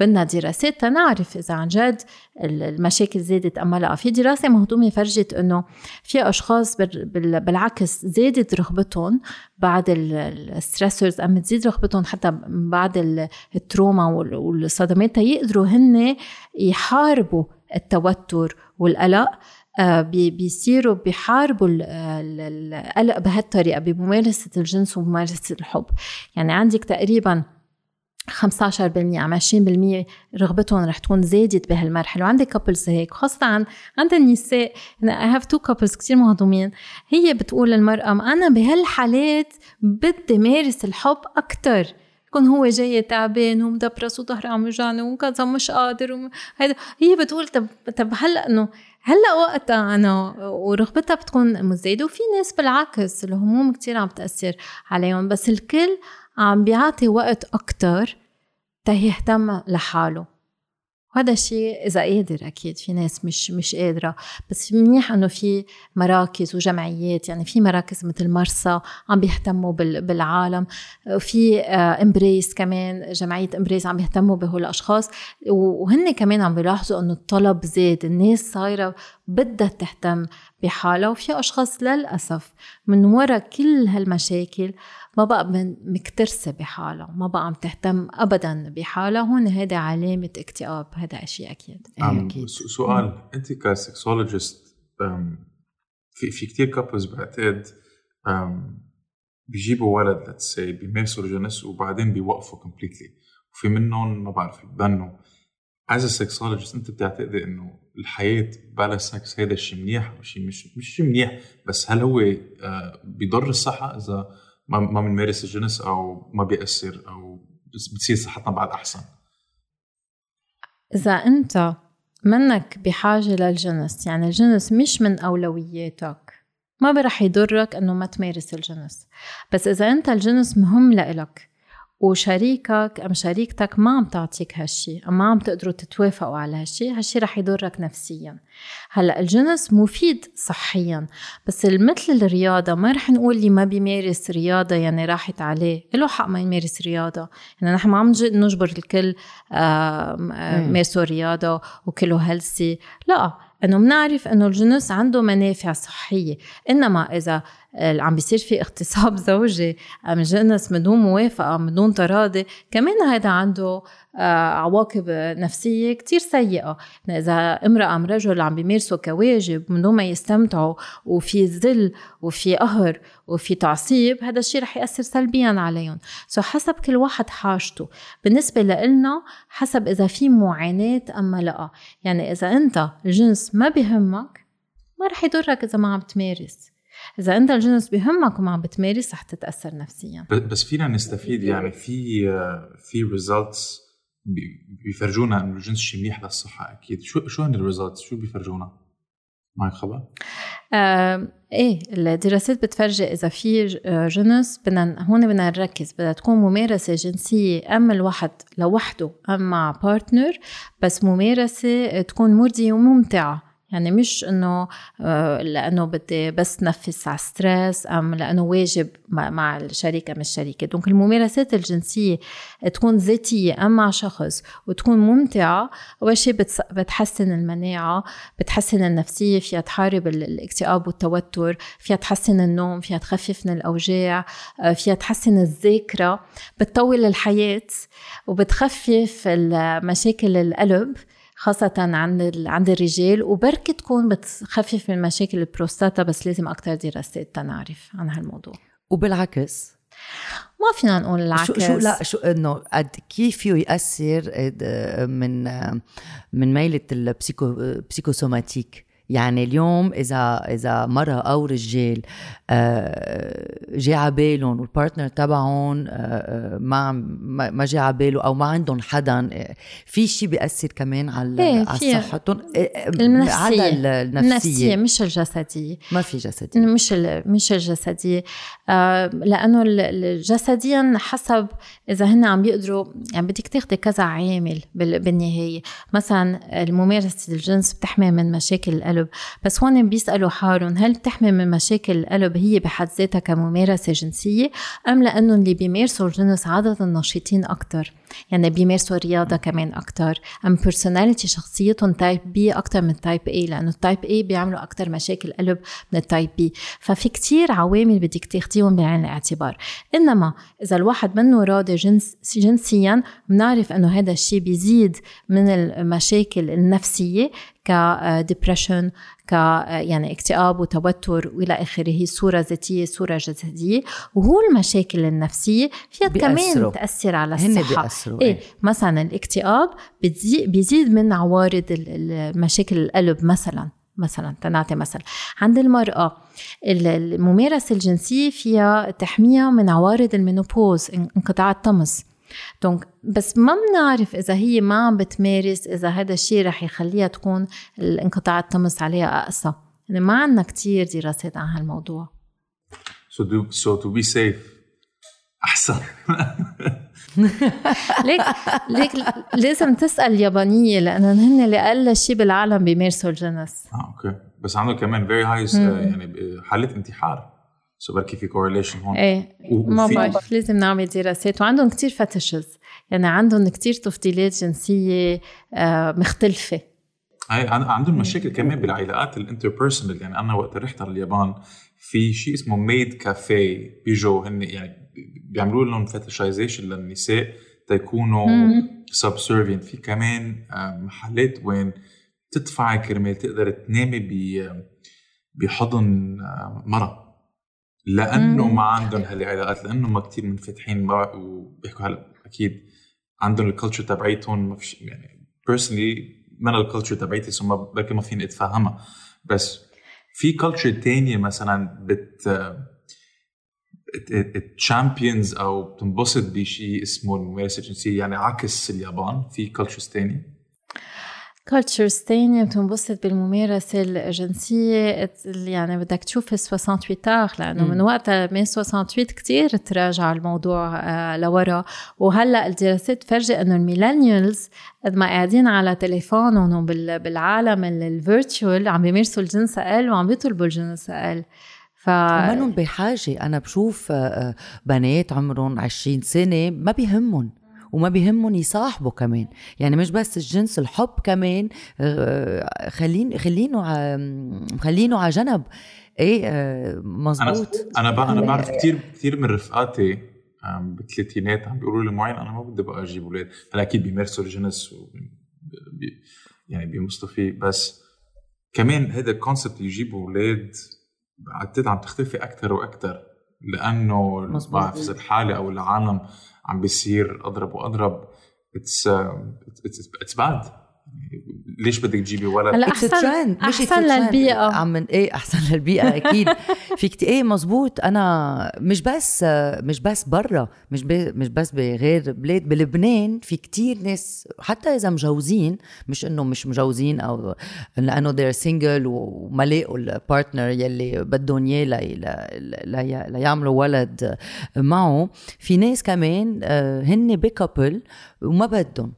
بدنا دراسات تنعرف إذا عن جد المشاكل زادت أم لا. في دراسة مهضومة فرجت أنه في أشخاص بالعكس زادت رغبتهم بعد ال stressors أم تزيد رغبتهم حتى بعد ال trauma والصدمات يقدروا هن يحاربوا التوتر والقلق آه، بيصيروا بيحاربوا القلق بهالطريقة بممارسة الجنس وممارسة الحب. يعني عندك تقريبا 15% عم 20% رغبتهم رح تكون زادت بهالمرحلة. وعندي couples هيك خاصة عن عند النساء. I have two couples كثير مهضومين. هي بتقول للمرأة أنا بهالحالات بدي مارس الحب أكثر يكون هو جاي تعبان ومدبرس وظهره عم يوجعني وكذا مش قادر وهيدا هي بتقول طب طب هلا إنه هلا وقتها أنا ورغبتها بتكون مزايده وفي ناس بالعكس الهموم كتير عم تأثر عليهم. بس الكل عم بيعطي وقت أكتر تيهتم لحاله. وهذا الشيء إذا قادر أكيد في ناس مش مش قادرة. بس منيح إنه في مراكز وجمعيات يعني في مراكز مثل مرسى عم بيهتموا بالعالم. Embrace آه، كمان جمعية Embrace عم بيهتموا بهول الاشخاص وهن كمان عم بيلاحظوا إنه الطلب زاد الناس صايرة بدها تهتم بحالها وفي أشخاص للأسف من وراء كل هالمشاكل ما بقى مكترثة بحالها ما بقى عم تهتم ابدا بحالها. هون هيدا علامة اكتئاب هذا شيء أكيد. أكيد. سؤال. أنت ك sexologist في في كثير couples بعتقد بيجيبوا ولد let's بيمارسوا الجنس وبعدين بيوقفوا completely وفي منهم ما بعرف بضنوا از سكسولوجيست أنت بتعتقدي إنه الحياة بلا سكس هيدا الشيء منيح أو شيء مش مش شيء منيح بس هل هو آه، بيضر الصحة إذا ما ما بنمارس الجنس أو ما بيأثر أو بتصير صحتنا بعد أحسن؟ إذا أنت منك بحاجة للجنس يعني الجنس مش من أولوياتك ما برح يضرك إنه ما تمارس الجنس. بس إذا أنت الجنس مهم لإلك وشريكك أم شريكتك ما عم تعطيك هالشي ما عم تقدروا تتوافقوا على هالشي هالشي رح يضرك نفسيا. هلأ الجنس مفيد صحيا بس مثل الرياضة ما رح نقول اللي ما بيمارس رياضة يعني راحت عليه له حق ما يمارس رياضة. يعني نحن ما عم نجبر الكل مارسوا رياضة وكله هيلسي لا إنه بنعرف إنه الجنس عنده منافع صحية. إنما إذا عم بيصير في اغتصاب زوجي. أم جنس بدون موافقة بدون تراضي كمان هذا عنده آه، عواقب نفسية كتير سيئة. إذا امرأة أم رجل عم بيمارسوا كواجب من دون ما يستمتعوا وفي ذل وفي قهر وفي تعصيب هذا الشيء رح يأثر سلبيا عليهم. so حسب كل واحد حاجته. بالنسبة لنا حسب إذا في معاناة أم لأ. يعني إذا أنت الجنس ما بهمك ما رح يضرك إذا ما عم تمارس. إذا أنت الجنس بهمك وما عم بتمارس رح تتأثر نفسيا. بس فينا نستفيد يعني في في results بيفرجونا إنه الجنس شيء منيح للصحة أكيد. شو شو هن ال results شو بيفرجونا؟ معك خبر؟ آه إيه الدراسات بتفرجي إذا في جنس بدنا هون بدنا نركز. بدها تكون ممارسة جنسية اما الواحد لوحده أم مع partner بس ممارسة تكون مرضية وممتعة. يعني مش إنه آه، لأنه بدي بس نفس على stress أم لأنه واجب مع الشريك ام الشريكة. donc الممارسات الجنسية تكون ذاتية أم مع شخص وتكون ممتعة أول شيء بتحسن المناعة بتحسن النفسية فيها تحارب الاكتئاب والتوتر فيها تحسن النوم فيها تخفف من الأوجاع آه، فيها تحسن الذاكرة بتطول الحياة وبتخفف مشاكل القلب. خاصة عند عند الرجال وبركي تكون بتخفف من مشاكل البروستاتا بس لازم أكتر دراسات تنعرف عن هالموضوع. وبالعكس. ما فينا نقول العكس شو شو لا شو إنه قد كيف فيه ياثر من من ميلة البسيكو بسيكوسوماتيك؟ يعني اليوم إذا إذا مرة أو رجال آه، جاء على بالهم والبارتنر تبعهم آه، آه، ما ما جاء على باله أو ما عندهم حدا في شيء بيأثر كمان على إيه على صحتهم؟ المنفسية على النفسية. النفسية. مش الجسدية. ما في جسدية. مش مش الجسدية. لأنه جسديا حسب إذا هن عم بيقدروا يعني بدك تاخذي كذا عامل بالنهاية. مثلا الممارسة الجنس بتحمي من مشاكل القلب بس هون بيسألوا حالهم هل بتحمي من مشاكل القلب هي بحد ذاتها كممارسة جنسية أم لأنه اللي بيمارسوا الجنس عادة نشيطين أكتر؟ يعني بيمارسوا الرياضة كمان أكتر. أم personality شخصيتهم type B أكتر من type A لأنه ال type A بيعملوا أكتر مشاكل قلب من ال type B ففي كتير عوامل بدك تاخديهم بعين الاعتبار. إنما إذا الواحد منه راضي جنس جنسيا بنعرف أنه هذا الشيء بيزيد من المشاكل النفسية ك depression ك يعني اكتئاب وتوتر وإلى آخره صورة ذاتية صورة جسدية. وهو المشاكل النفسية فيها كمان تاثر على الصحة. بيأثروا إيه. مثلا الاكتئاب بيزيد من عوارض المشاكل القلب مثلا مثلا تنعطي مثل عند المرأة الممارسة الجنسية فيها تحميها من عوارض ال menopause انقطاع الطمث. donc بس ما بنعرف إذا هي ما عم بتمارس إذا هذا الشيء رح يخليها تكون الانقطاع الطمث عليها أقسى. يعني ما عندنا كتير دراسات عن هالموضوع. So to, so to be safe أحسن. ليك ليك لازم تسأل اليابانيه لأنه هن اللي أقل شيء بالعالم بيمارسوا الجنس آه okay. بس عندهم كمان very high يعني حالات انتحار. so بركي في correlation هون إيه. ما بعرف لازم نعمل دراسات. وعندهم كتير fetishes يعني عندهم كتير تفضيلات جنسية آه، مختلفة. هاي عندهم مشاكل كمان بالعلاقات ال interpersonal يعني أنا وقت رحت على اليابان في شيء اسمه maid café بيجوا هن يعني بيعملوا لهم fetishization للنساء تيكونوا subservient في كمان آه، محلات وين تدفعي كرمال تقدر تنامي بحضن مرة. لأنه ما عندهم هالعلاقات لأنه ما كثير منفتحين وبيحكوا هلا أكيد عندهم ال culture تبعيتهم ما فيش يعني personally من ال culture تبعيتي so ما بركي ما فيني أتفهمها. بس في culture تانية مثلا بت champions أو بتنبسط بشيء اسمه الممارسة الجنسية يعني عكس اليابان في cultures تانية. cultures تانية بتنبسط بالممارسة الجنسية يعني بدك تشوف 68 تاخ لأنه من وقتها من 68 كتير تراجع الموضوع لورا وهلا الدراسات تفرجي إنه ال millennials قد ما قاعدين على تليفونهم بالعالم ال virtual عم بيمارسوا الجنس أقل وعم بيطلبوا الجنس أقل ف ومنهم بحاجة أنا بشوف بنات عمرهم 20 سنة ما بيهمهم وما بيهمهم يصاحبوا كمان. يعني مش بس الجنس الحب كمان آه، خلين خلينه خلينه على جنب. إيه مزبوط أنا أنا, أنا بعرف كثير كثير من رفقاتي بالثلاثينات عم بيقولوا لي معين أنا ما بدي بقى أجيب أولاد. هلا أكيد بيمارسوا الجنس وبي يعني بينبسطوا فيه. بس كمان هذا ال concept يجيبوا أولاد بعتقد عم تختفي أكثر وأكثر لأنه بعرف الحالة أو العالم عم بيصير اضرب واضرب it's it's bad ليش بدك تجيبي ولد؟ هلا احسن. مش أحسن. للبيئة. عم من إيه أحسن للبيئة أكيد. في كتير إيه مزبوط أنا مش بس مش بس برا مش بي مش بس بغير بلاد. بلبنان في كتير ناس حتى إذا مجوزين مش إنه مش مجوزين أو لأنه they're single وما لاقوا ال partner يلي بدهم إياه لي- لي- لي- ليعملوا ولد معه. في ناس كمان آه، هن ب couple وما بدهم.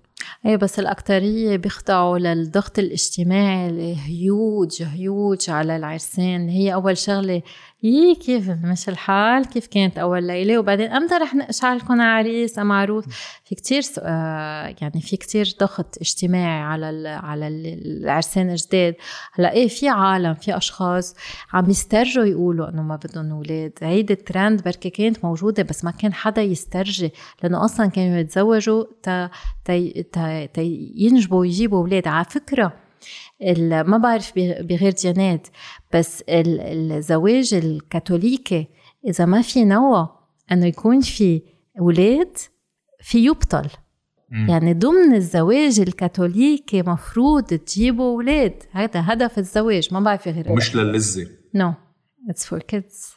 إيه بس الأكترية بيخضعوا للضغط الاجتماعي الهيوج هيوج على العرسان. هي أول شغلة يي كيف مش الحال؟ كيف كانت أول ليلة؟ وبعدين أمتى رح نشعلكم عريس؟ أم عروس في كتير آه يعني في كتير ضغط اجتماعي على ال على ال- العرسان الجداد. هلأ إيه في عالم في أشخاص عم يسترجوا يقولوا إنه ما بدهم أولاد. هيدي الترند بركي كانت موجودة بس ما كان حدا يسترجي لأنه أصلا كانوا يتزوجوا تا تي تي ينجبوا ويجيبوا أولاد. على فكرة ما بعرف بغ- بغير ديانات بس ال- الزواج الكاثوليكي إذا ما في نوى إنه يكون في أولاد في يبطل. مم. يعني ضمن الزواج الكاثوليكي مفروض تجيبوا أولاد هذا هدف الزواج ما بعرف غير ومش للذة no it's for kids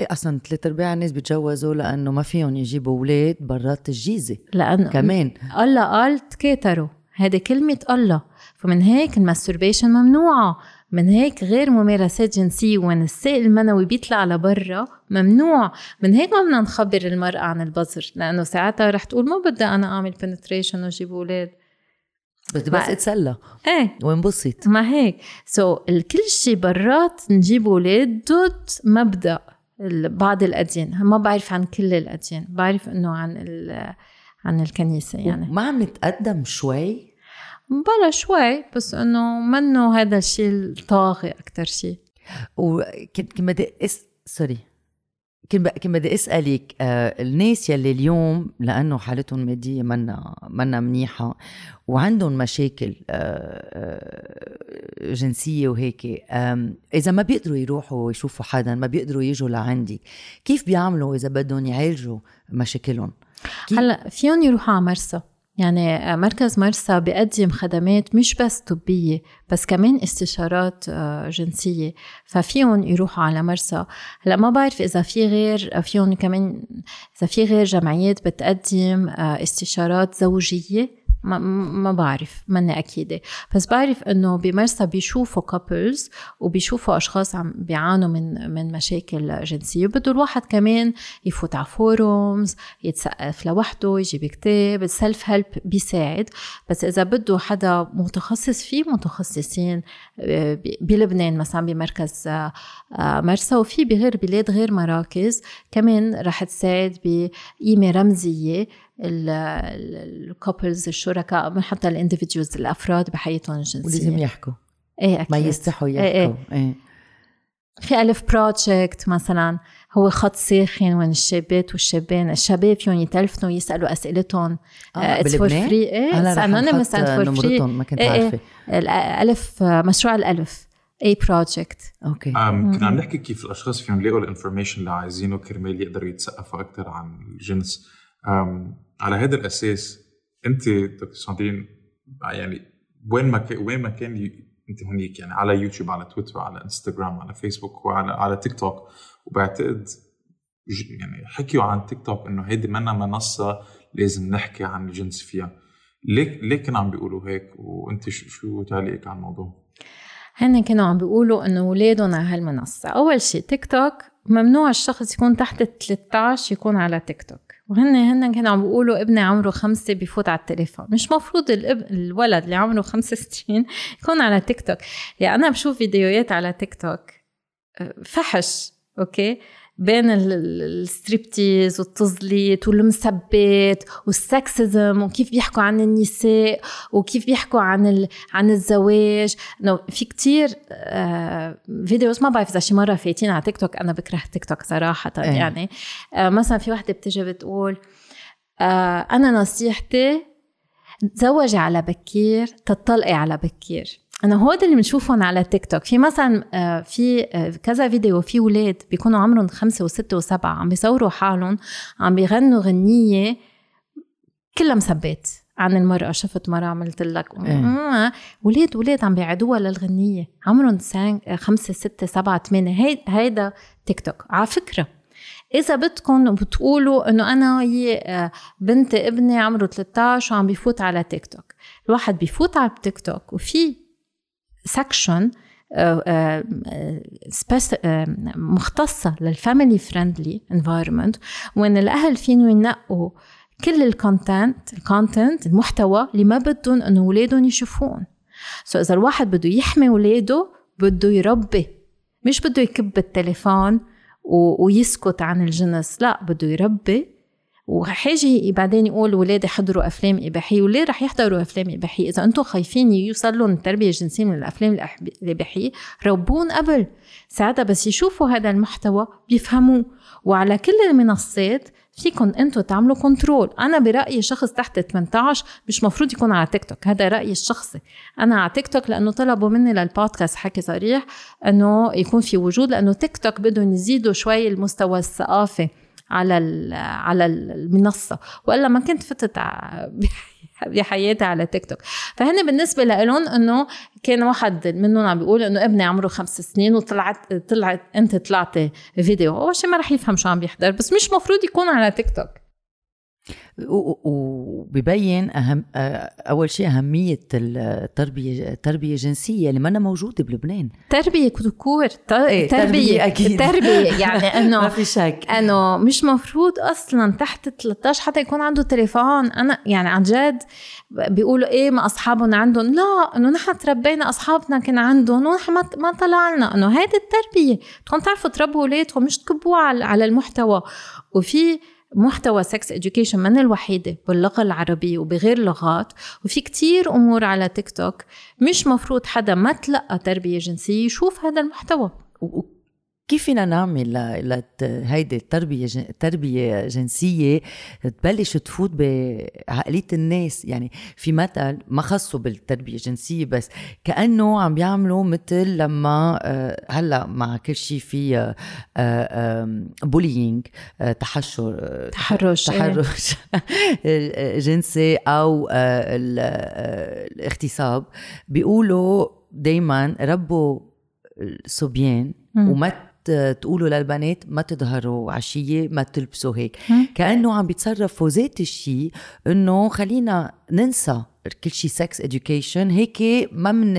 إيه أصلا ثلاث أرباع الناس بيتجوزوا لأنه ما فيهم يجيبوا أولاد برات الجيزة. لأنه كمان. الله قال تكاتروا هذه كلمة الله. فمن هيك ال masturbation ممنوعة من هيك غير ممارسات جنسية وين السائل المنوي بيطلع لبرا ممنوع. من هيك ما بدنا نخبر المرأة عن البزر لأنه ساعتها رح تقول ما بدي أنا أعمل penetration وأجيب أولاد. بس بس أتسلى. إيه. وانبسط. ما هيك. سو so, الكل شيء برات نجيب أولاد ضد مبدأ ال- بعض الأديان. ما بعرف عن كل الأديان. بعرف إنه عن ال- عن الكنيسة يعني. ما عم نتقدم شوي؟ بلا شوي بس إنه منه هذا الشيء الطاغي أكثر شيء وكنت كنت بدي اس sorry. كنت كنت بدي أسألك آه الناس يلي اليوم لأنه حالتهم المادية منا منا منيحة وعندهم مشاكل آه آه جنسية وهيك إذا ما بيقدروا يروحوا يشوفوا حدا ما بيقدروا يجوا لعندك كيف بيعملوا إذا بدهم يعالجوا مشاكلهم؟ هلا فيهم يروحوا على مرسى. يعني مركز مرسى بيقدم خدمات مش بس طبية بس كمان استشارات آه، جنسية. ففيهم يروحوا على مرسى. هلا ما بعرف إذا في غير فيهم كمان إذا في غير جمعيات بتقدم آه، استشارات زوجية. ما, ما بعرف ماني أكيدة. بس بعرف إنه بمرسى بيشوفوا كابلز وبيشوفوا أشخاص عم بيعانوا من من مشاكل جنسية. بده الواحد كمان يفوت على forums يتثقف لوحده يجيب كتاب ال self help بيساعد. بس إذا بده حدا متخصص في متخصصين آه، بلبنان مثلا بمركز آه، آه، مرسى. وفي بغير بلاد غير مراكز. كمان رح تساعد بقيمه رمزية. ال couples الشركاء من حتى ال individuals الأفراد بحياتهم ولازم الجنسيه يحكوا. إيه أكيد. ما يستحوا إيه إيه. يحكوا. إيه. في ألف project مثلا هو خط ساخن وين الشابات والشابين. الشباب فيهم يتلفنوا يسألوا أسئلتهم. it's for بلبنان؟ free إيه نحط and for free ما كنت إيه. عارفة. الألف مشروع الألف. A Project okay. كنا عم نحكي كيف الأشخاص فيهم يلاقوا ال information اللي عايزينه كرمال يقدروا يتثقفوا أكثر عن الجنس. على هذا الأساس أنت دكتور ساندرين يعني وين ما كان وين ما كان أنت هنيك يعني على يوتيوب على تويتر على إنستغرام على فيسبوك وعلى على تيك توك. وبعتقد يعني حكيوا عن تيك توك إنه هيدي منا منصة لازم نحكي عن الجنس فيها. ليه ليه كانوا عم بيقولوا هيك؟ وأنت شو, شو تعليقك على الموضوع؟ هن كانوا عم بيقولوا إنه أولادهم على هالمنصة. أول شيء تيك توك ممنوع الشخص يكون تحت ال 13 يكون على تيك توك. وهن هن كانوا عم بيقولوا ابني عمره خمسة بفوت على التليفون. مش مفروض الاب الولد اللي عمره خمس سنين يكون على تيك توك. يعني أنا بشوف فيديوهات على تيك توك أه، فحش okay؟ بين ال- ال- الستريبتيز والتزليط والمثبت وال sexism وكيف بيحكوا عن النساء وكيف بيحكوا عن ال... عن الزواج. انه في كتير آه videos ما بعرف إذا شي مرة فايتين على تيك توك أنا بكره تيك توك صراحة إيه. يعني آه مثلا في وحدة بتجي بتقول آه أنا نصيحتي تزوجي على بكير تطلقي على بكير. أنا هو ده اللي بنشوفهم على تيك توك في مثلا آه، في آه، كذا فيديو في ولاد بيكونوا عمرهم خمسة وستة وسبعة عم بيصوروا حالهم عم بيغنوا غنية كلها مثبات عن المرأة. شفت مرة عملت لك إيه. ولاد ولاد عم بيعدوها للغنية. عمرهم سان خمسة ستة سبعة ثمانية. هي هيدا تيك توك على فكرة إذا بدكم بتقولوا إنه أنا هي آه، بنت ابني عمره 13 وعم بيفوت على تيك توك الواحد بيفوت على التيك توك وفي section مختصة لل family friendly environment وين الأهل فينو ينقوا كل ال content ال content المحتوى اللي ما بدهم إنه اولادهم يشوفون so so إذا الواحد بده يحمي اولاده بده يربي. مش بده يكب التليفون ويسكت عن الجنس لا بده يربي وحاجي بعدين يقول ولادي حضروا أفلام إباحية وليه رح يحضروا أفلام إباحية إذا أنتم خايفين يوصل لهم التربيه الجنسية من الأفلام الإباحية ربون قبل. ساعتها بس يشوفوا هذا المحتوى بيفهموه. وعلى كل المنصات فيكم أنتم تعملوا كنترول أنا برأيي شخص تحت 18 مش مفروض يكون على تيك توك هذا رأيي الشخصي. أنا على تيك توك لأنه طلبوا مني للبودكاست حكي صريح إنه يكون في وجود لأنه تيك توك بدهم يزيدوا شوي المستوى الثقافي. على على المنصة. وإلا ما كنت فتت بحياتي على تيك توك. فهن بالنسبة لهم إنه كان واحد منهم عم بيقول إنه ابني عمره خمس سنين وطلعت طلعت أنت طلعتي فيديو. اول شيء ما رح يفهم شو عم بيحضر بس مش مفروض يكون على تيك توك. وببين اهم أول شيء أهمية التربيه التربيه الجنسيه اللي منا موجودة بلبنان. تربية ذكور إيه تربية تربية أكيد. تربية يعني إنه ما في شك. إنه مش مفروض أصلا تحت 13 حتى يكون عنده تليفون. أنا يعني عن جد بيقولوا إيه ما أصحابهم عندهم. لا إنه نحن تربينا أصحابنا كان عندهم ونحن ما طلعنا إنه هيدي التربية. تكون تعرفوا تربوا أولادكم مش تكبوا على المحتوى. وفي محتوى سكس education من الوحيدة باللغة العربية وبغير لغات. وفي كتير أمور على تيك توك مش مفروض حدا ما تلقى تربية جنسية يشوف هذا المحتوى. كيف فينا نعمل هيدي التربية تربية جنسية تبلش تفوت بعقلية الناس؟ يعني في مثل ما خصه بالتربية الجنسية بس كأنه عم بيعملوا مثل لما آه، هلأ مع كل شيء في بولينج آه، آه، تحشر تحرش إيه. تحرش جنسي أو الاغتصاب. بيقولوا دايما ربوا الصبيان وما تقولوا للبنات ما تظهروا عشية ما تلبسوا هيك. كأنه عم بيتصرفوا ذات الشيء إنه خلينا ننسى كل شيء sex education هيك ما من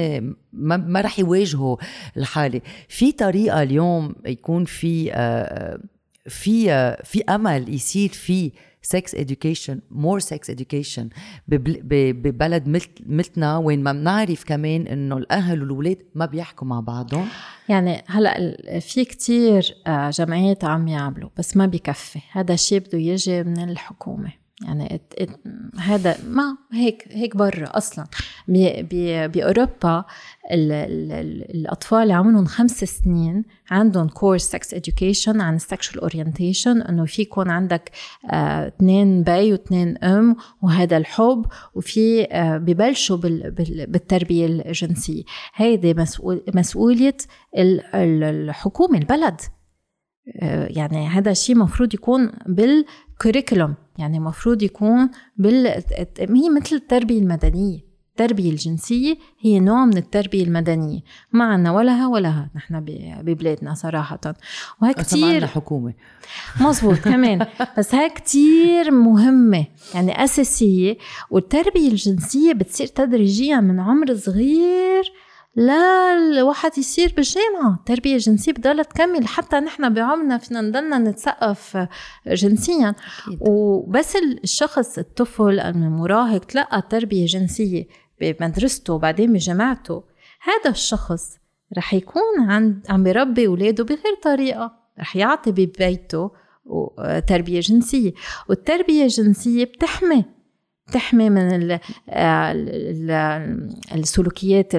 ما, ما رح يواجهوا الحالة. في طريقة اليوم يكون في آه، في آه، في أمل يصير في sex education more sex education ببلد مثل مثلنا وين ما بنعرف كمان إنه الأهل والولاد ما بيحكوا مع بعضهم. يعني هلأ في كتير آه، جمعيات عم يعملوا بس ما بكفي. هذا الشيء بده يجي من الحكومة. يعني ات ات هذا ما هيك هيك برا أصلا. بأوروبا ال ال ال الأطفال اللي عمرهم خمس سنين عندهم course sex education عن ال sexual orientation إنه في يكون عندك آه اثنين بي واثنين أم وهذا الحب وفي آه ببلشوا بال بال بالتربية الجنسية. هيدي مسؤول مسؤولية الحكومة البلد. آه يعني هذا الشيء مفروض يكون بال curriculum يعني مفروض يكون بال هي مثل التربية المدنية. التربية الجنسية هي نوع من التربية المدنية. ما عنا ولها ولها نحن ببلادنا صراحة. وهي كتير حكومة. مزبوط كمان. بس هاي كتير مهمة يعني أساسية. والتربية الجنسية بتصير تدريجيا من عمر صغير لا الواحد يصير بالجامعة. التربية الجنسية بضلها تكمل. حتى نحن بعمرنا فينا نضلنا نتثقف جنسيا. أكيد. وبس الشخص الطفل المراهق تلقى تربية جنسية بمدرسته وبعدين بجامعته هذا الشخص رح يكون عند عم بيربي أولاده بغير طريقة. رح يعطي ببيته تربية جنسية. والتربية الجنسية بتحمي تحمي من السلوكيات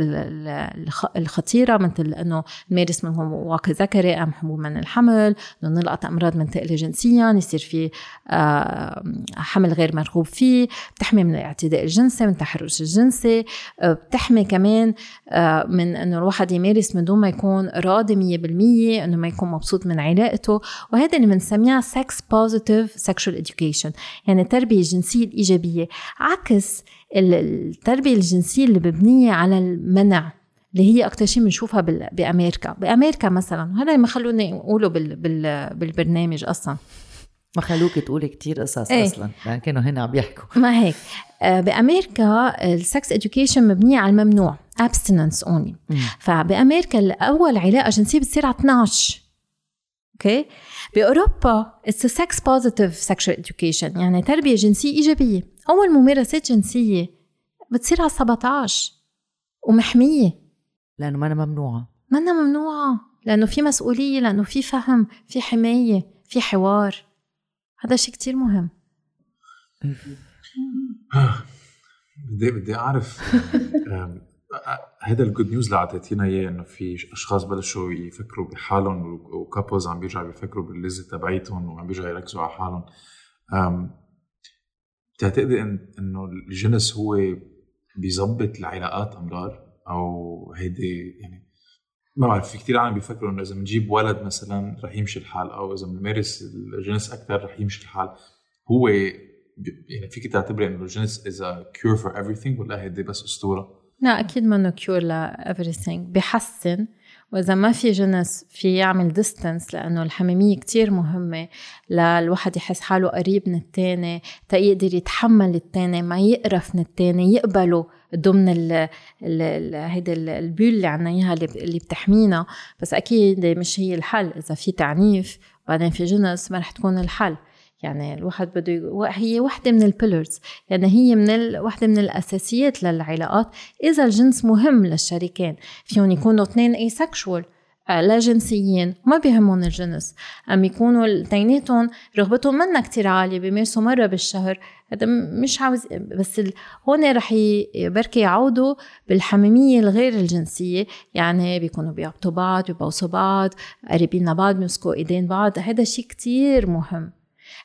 الخطيرة مثل انه نمارس منهم واقع ذكري أم حبوب من الحمل انه نلقط أمراض منتقله جنسيا يصير في حمل غير مرغوب فيه بتحمي من الاعتداء الجنسي من التحرش الجنسي بتحمي كمان من إنه الواحد يمارس من دون ما يكون راضي 100% إنه ما يكون مبسوط من علاقته وهذا اللي بنسميها sex positive sexual education يعني التربيه الجنسيه الايجابيه عكس التربية الجنسية اللي مبنيه على المنع اللي هي أكثر شيء بنشوفها بأمريكا. بأمريكا مثلا وهذا ما خلوني اقوله بال بال بالبرنامج أصلا. ما خلوك تقولي كتير قصص إيه؟ أصلا يعني كانوا هنا عم يحكوا. ما هيك. آه، بأمريكا ال sex education مبنية على الممنوع abstinence only فبأمريكا اول علاقة جنسية بتصير على 12 okay باوروبا it's sex positive sexual education يعني تربيه جنسيه ايجابيه اول ممارسات جنسيه بتصير على 17 ومحميه لأنه ما ممنوعه ما ممنوعه لأنه في مسؤوليه لأنه في فهم في حمايه في حوار هذا شيء كتير مهم بدي بدي اعرف هذا الجود نيوز اللي اعطيتينا إياه إنه في أشخاص بلشوا يفكروا بحالهم وكابلز عم بيرجعوا بيفكروا باللذه تبعيتهم وعم بيرجعوا يركزوا على حالهم. بتعتقدي إنه الجنس هو بيظبط العلاقات أمرار؟ أو هيدي يعني ما بعرف في كثير عالم بيفكروا إنه إذا بنجيب ولد مثلا رح يمشي الحال أو إذا بنمارس الجنس أكثر رح يمشي الحال. هو يعني فيك تعتبري إنه الجنس is cure for everything ولا هيدي بس أسطورة؟ لا أكيد منه cure ل everything. بحسن وإذا ما في جنس في يعمل distance لأنه الحميمية كتير مهمة للواحد يحس حاله قريب من التاني تيقدر يتحمل التاني ما يقرف من التاني يقبله ضمن ال ال هيدا ال bubble اللي عنا إياها اللي بتحمينا. بس أكيد مش هي الحل. إذا في تعنيف بعدين في جنس ما رح تكون الحل. يعني الواحد بده يقو... هي وحدة من ال pillars يعني هي من ال... وحدة من الأساسيات للعلاقات. إذا الجنس مهم للشريكين فيهم يكونوا اثنين asexual آه، لا جنسيين ما بيهمهم الجنس. أم يكونوا اثنيناتهم رغبتهم منا كتير عالية بيمارسوا مرة بالشهر هذا مش عاوز بس ال... هون رح ي... بركي يعودوا بالحميمية الغير الجنسية. يعني بيكونوا بيعبطوا بعض بيبوسوا بعض قريبين لبعض بيمسكوا إيدين بعض هذا شيء كتير مهم.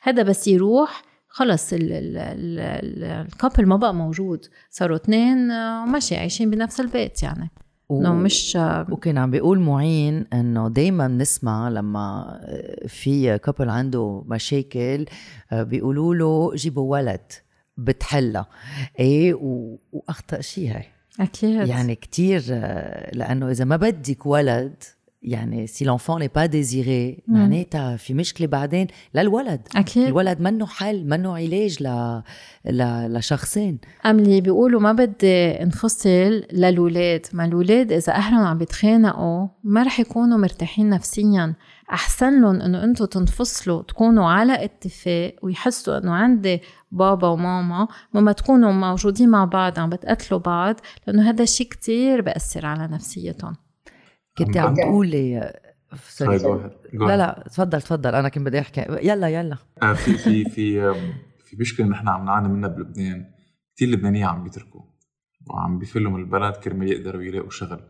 هذا بس يروح خلص الكابل ما بقى موجود. صاروا اثنين آه، ماشي عايشين بنفس البيت يعني. إنه مش وكان عم بيقول معين إنه دائما بنسمع لما آه، في كابل عنده مشاكل آه، بيقولوا له جيبوا ولد بتحلها إيه؟ وأخطأ شيء هاي. أكيد. يعني كتير لأنه إذا ما بدك ولد يعني si l'enfant n'est pas désiré معناتها في مشكله بعدين؟ للولد أكيد. الولد منه حل منه علاج ل... ل... لشخصين أملي بيقولوا ما بدي انفصل للولاد. ما الولاد إذا أهلهم عم بيتخانقوا ما رح يكونوا مرتاحين نفسيا. أحسن لهم إنه أنتم تنفصلوا تكونوا على اتفاق ويحسوا إنه عندي بابا وماما. مما تكونوا موجودين مع بعض عم بتقتلوا بعض. لأنه هذا الشيء كتير بأثر على نفسيتهم. كنت عم تقولي لا لا تفضل تفضل أنا كنت بدي أحكي. يلا يلا. آه، في في في في مشكلة نحن عم نعاني منها بلبنان. كثير لبنانيين عم بيتركوا وعم بيفلوا من البلد كرمال يقدروا يلاقوا شغل.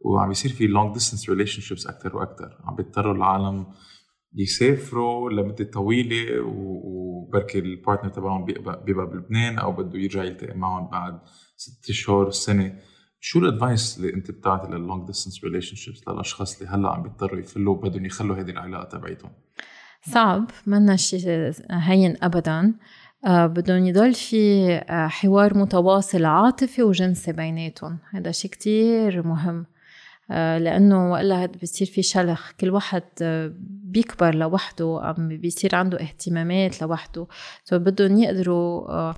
وعم بيصير في long distance relationships أكثر وأكثر عم بيضطروا العالم يسافروا لمدة طويلة وبركي ال partner تبعهم بيبقى, بيبقى بلبنان أو بده يرجع يلتقي معهم بعد ست شهور سنة. شو ال advice اللي انت بتعطي لل long distance relationships للأشخاص اللي هلأ عم بيضطروا يفلوا بدهم يخلوا هذه العلاقة تبعيتهم؟ صعب منا شيء هين ابدا. آه بدهم يضل في آه حوار متواصل عاطفي وجنسي بيناتهم. هذا شيء كتير مهم. آه لأنه وإلا بصير في شلخ. كل واحد آه، بيكبر لوحده عم بيصير عنده اهتمامات لوحده. فبدهم يقدروا آه،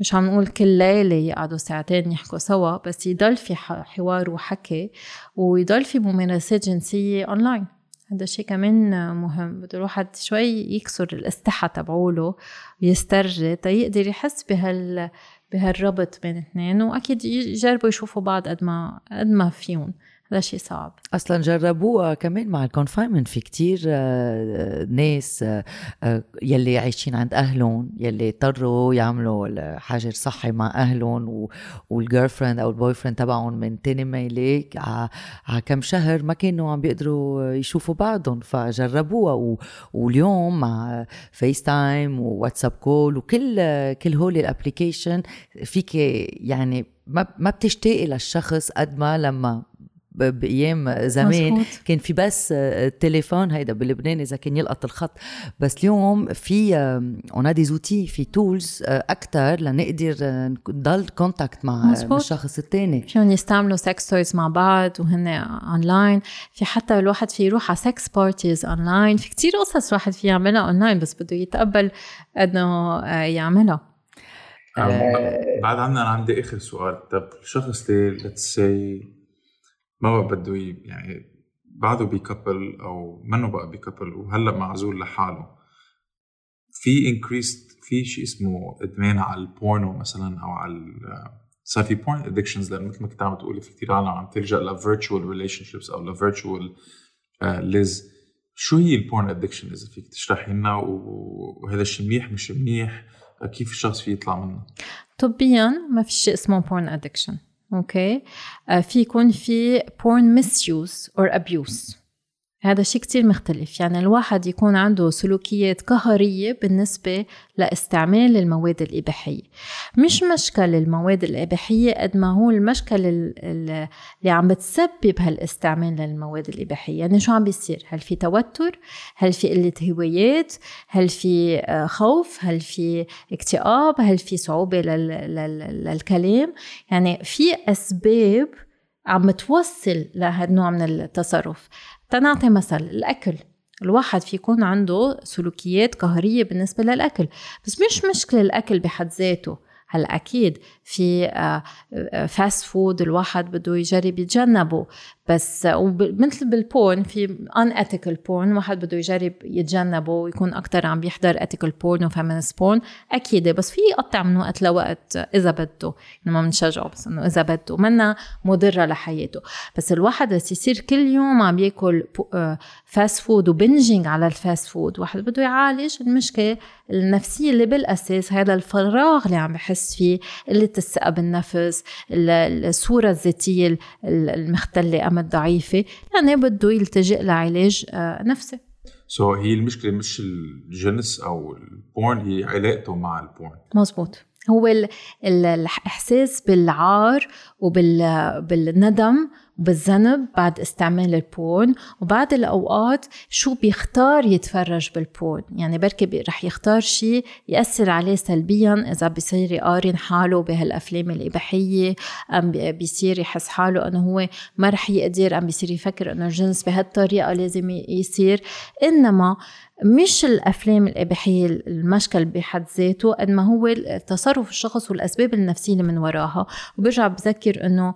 مش عم نقول كل ليلة يقعدوا ساعتين يحكوا سوا بس يضل في حوار وحكي ويضل في ممارسات جنسية أونلاين هذا الشيء كمان مهم بده الواحد شوي يكسر الاستحى تبعوله ويسترجي تيقدر يحس بهال بهالربط بين اثنين وأكيد يجربوا يشوفوا بعض قد ما قد ما فيهم. هذا شيء صعب. أصلا جربوها كمان مع ال confinement في كتير آه، ناس آه، آه، يلي عايشين عند أهلهم يلي اضطروا يعملوا الحجر صحي مع أهلهم وال girlfriend أو ال boyfriend تبعهم من تاني ميلة على كم شهر ما كانوا عم بيقدروا يشوفوا بعضهم. فجربوها واليوم مع فيس تايم وواتساب call وكل كل هول ال application فيك يعني ما ما بتشتاقي للشخص قد ما لما بأيام زمان. مزبوط. كان في بس التليفون هيدا بلبنان إذا كان يلقط الخط. بس اليوم في on dit des outils في tools أكثر لنقدر آه، نضل contact مع مزبوط. الشخص الثاني فيهم يستعملوا sex toys مع بعض وهن اونلاين في حتى الواحد في يروح على sex parties online في كتير قصص الواحد في يعملها اونلاين بس بده يتقبل إنه آه، يعملها. آه، بعد عنا أنا عندي آخر سؤال. طب الشخص اللي let's say ما بقى بده يعني بعده ب couple أو منه بقى ب couple وهلأ معزول لحاله. في increase في شيء اسمه إدمان على البورنو مثلا أو على صار في porn addictions لأنه مثل ما كنت عم تقولي في كثير عالم عم تلجأ ل virtual relationships أو ل virtual please شو هي ال porn addiction إذا فيك تشرحي لنا؟ وهذا الشيء منيح مش منيح؟ كيف الشخص فيه يطلع منه؟ طبيا ما في شيء اسمه porn addiction. اوكي آه، في يكون في porn misuse or abuse هذا شيء كتير مختلف. يعني الواحد يكون عنده سلوكيات قهرية بالنسبة لاستعمال المواد الإباحية. مش مشكل المواد الإباحية قد ما هو المشكل ال- ال- اللي عم بتسبب هالاستعمال للمواد الإباحية. يعني شو عم بيصير؟ هل في توتر؟ هل في قلة هوايات هل في آه، خوف؟ هل في اكتئاب؟ هل في صعوبة لل- لل- للكلام؟ يعني في أسباب عم توصل النوع من التصرف. تنعطي مثل الأكل. الواحد في يكون عنده سلوكيات قهرية بالنسبة للأكل. بس مش مشكلة الأكل بحد ذاته. هلا أكيد في fast food الواحد بده يجرب يتجنبه. بس مثل بال porn في unethical porn واحد بده يجرب يتجنبه ويكون أكثر عم بيحضر ethical porn و feminist porn أكيد بس في يقطع من وقت لوقت إذا بده يعني ما بنشجعه بس إنه إذا بده منا مضرة لحياته. بس الواحد بس يصير كل يوم عم ياكل fast food و bingeing على ال fast food واحد بده يعالج المشكلة النفسية اللي بالأساس هذا الفراغ اللي عم بحس فيه قله الثقه بالنفس ال- الصورة الذاتية ال- المختلة. ام الضعيفة يعني بده يلتجئ لعلاج آه، نفسي. so, so, هي المشكلة مش الجنس أو ال porn هي علاقته مع ال porn. مزبوط هو ال- ال- الإحساس بالعار وبالندم وبالذنب بعد استعمال ال porn وبعد الأوقات شو بيختار يتفرج بالبورن يعني بركي رح يختار شيء يأثر عليه سلبيا إذا بصير يقارن حاله بهالأفلام الإباحية أم بي- بيصير يحس حاله إنه هو ما رح يقدر أم بيصير يفكر إنه الجنس بهالطريقة لازم يصير. إنما مش الأفلام الإباحية المشكل بحد ذاته قد ما هو تصرف الشخص والأسباب النفسية اللي من وراها. وبرجع بذكر إنه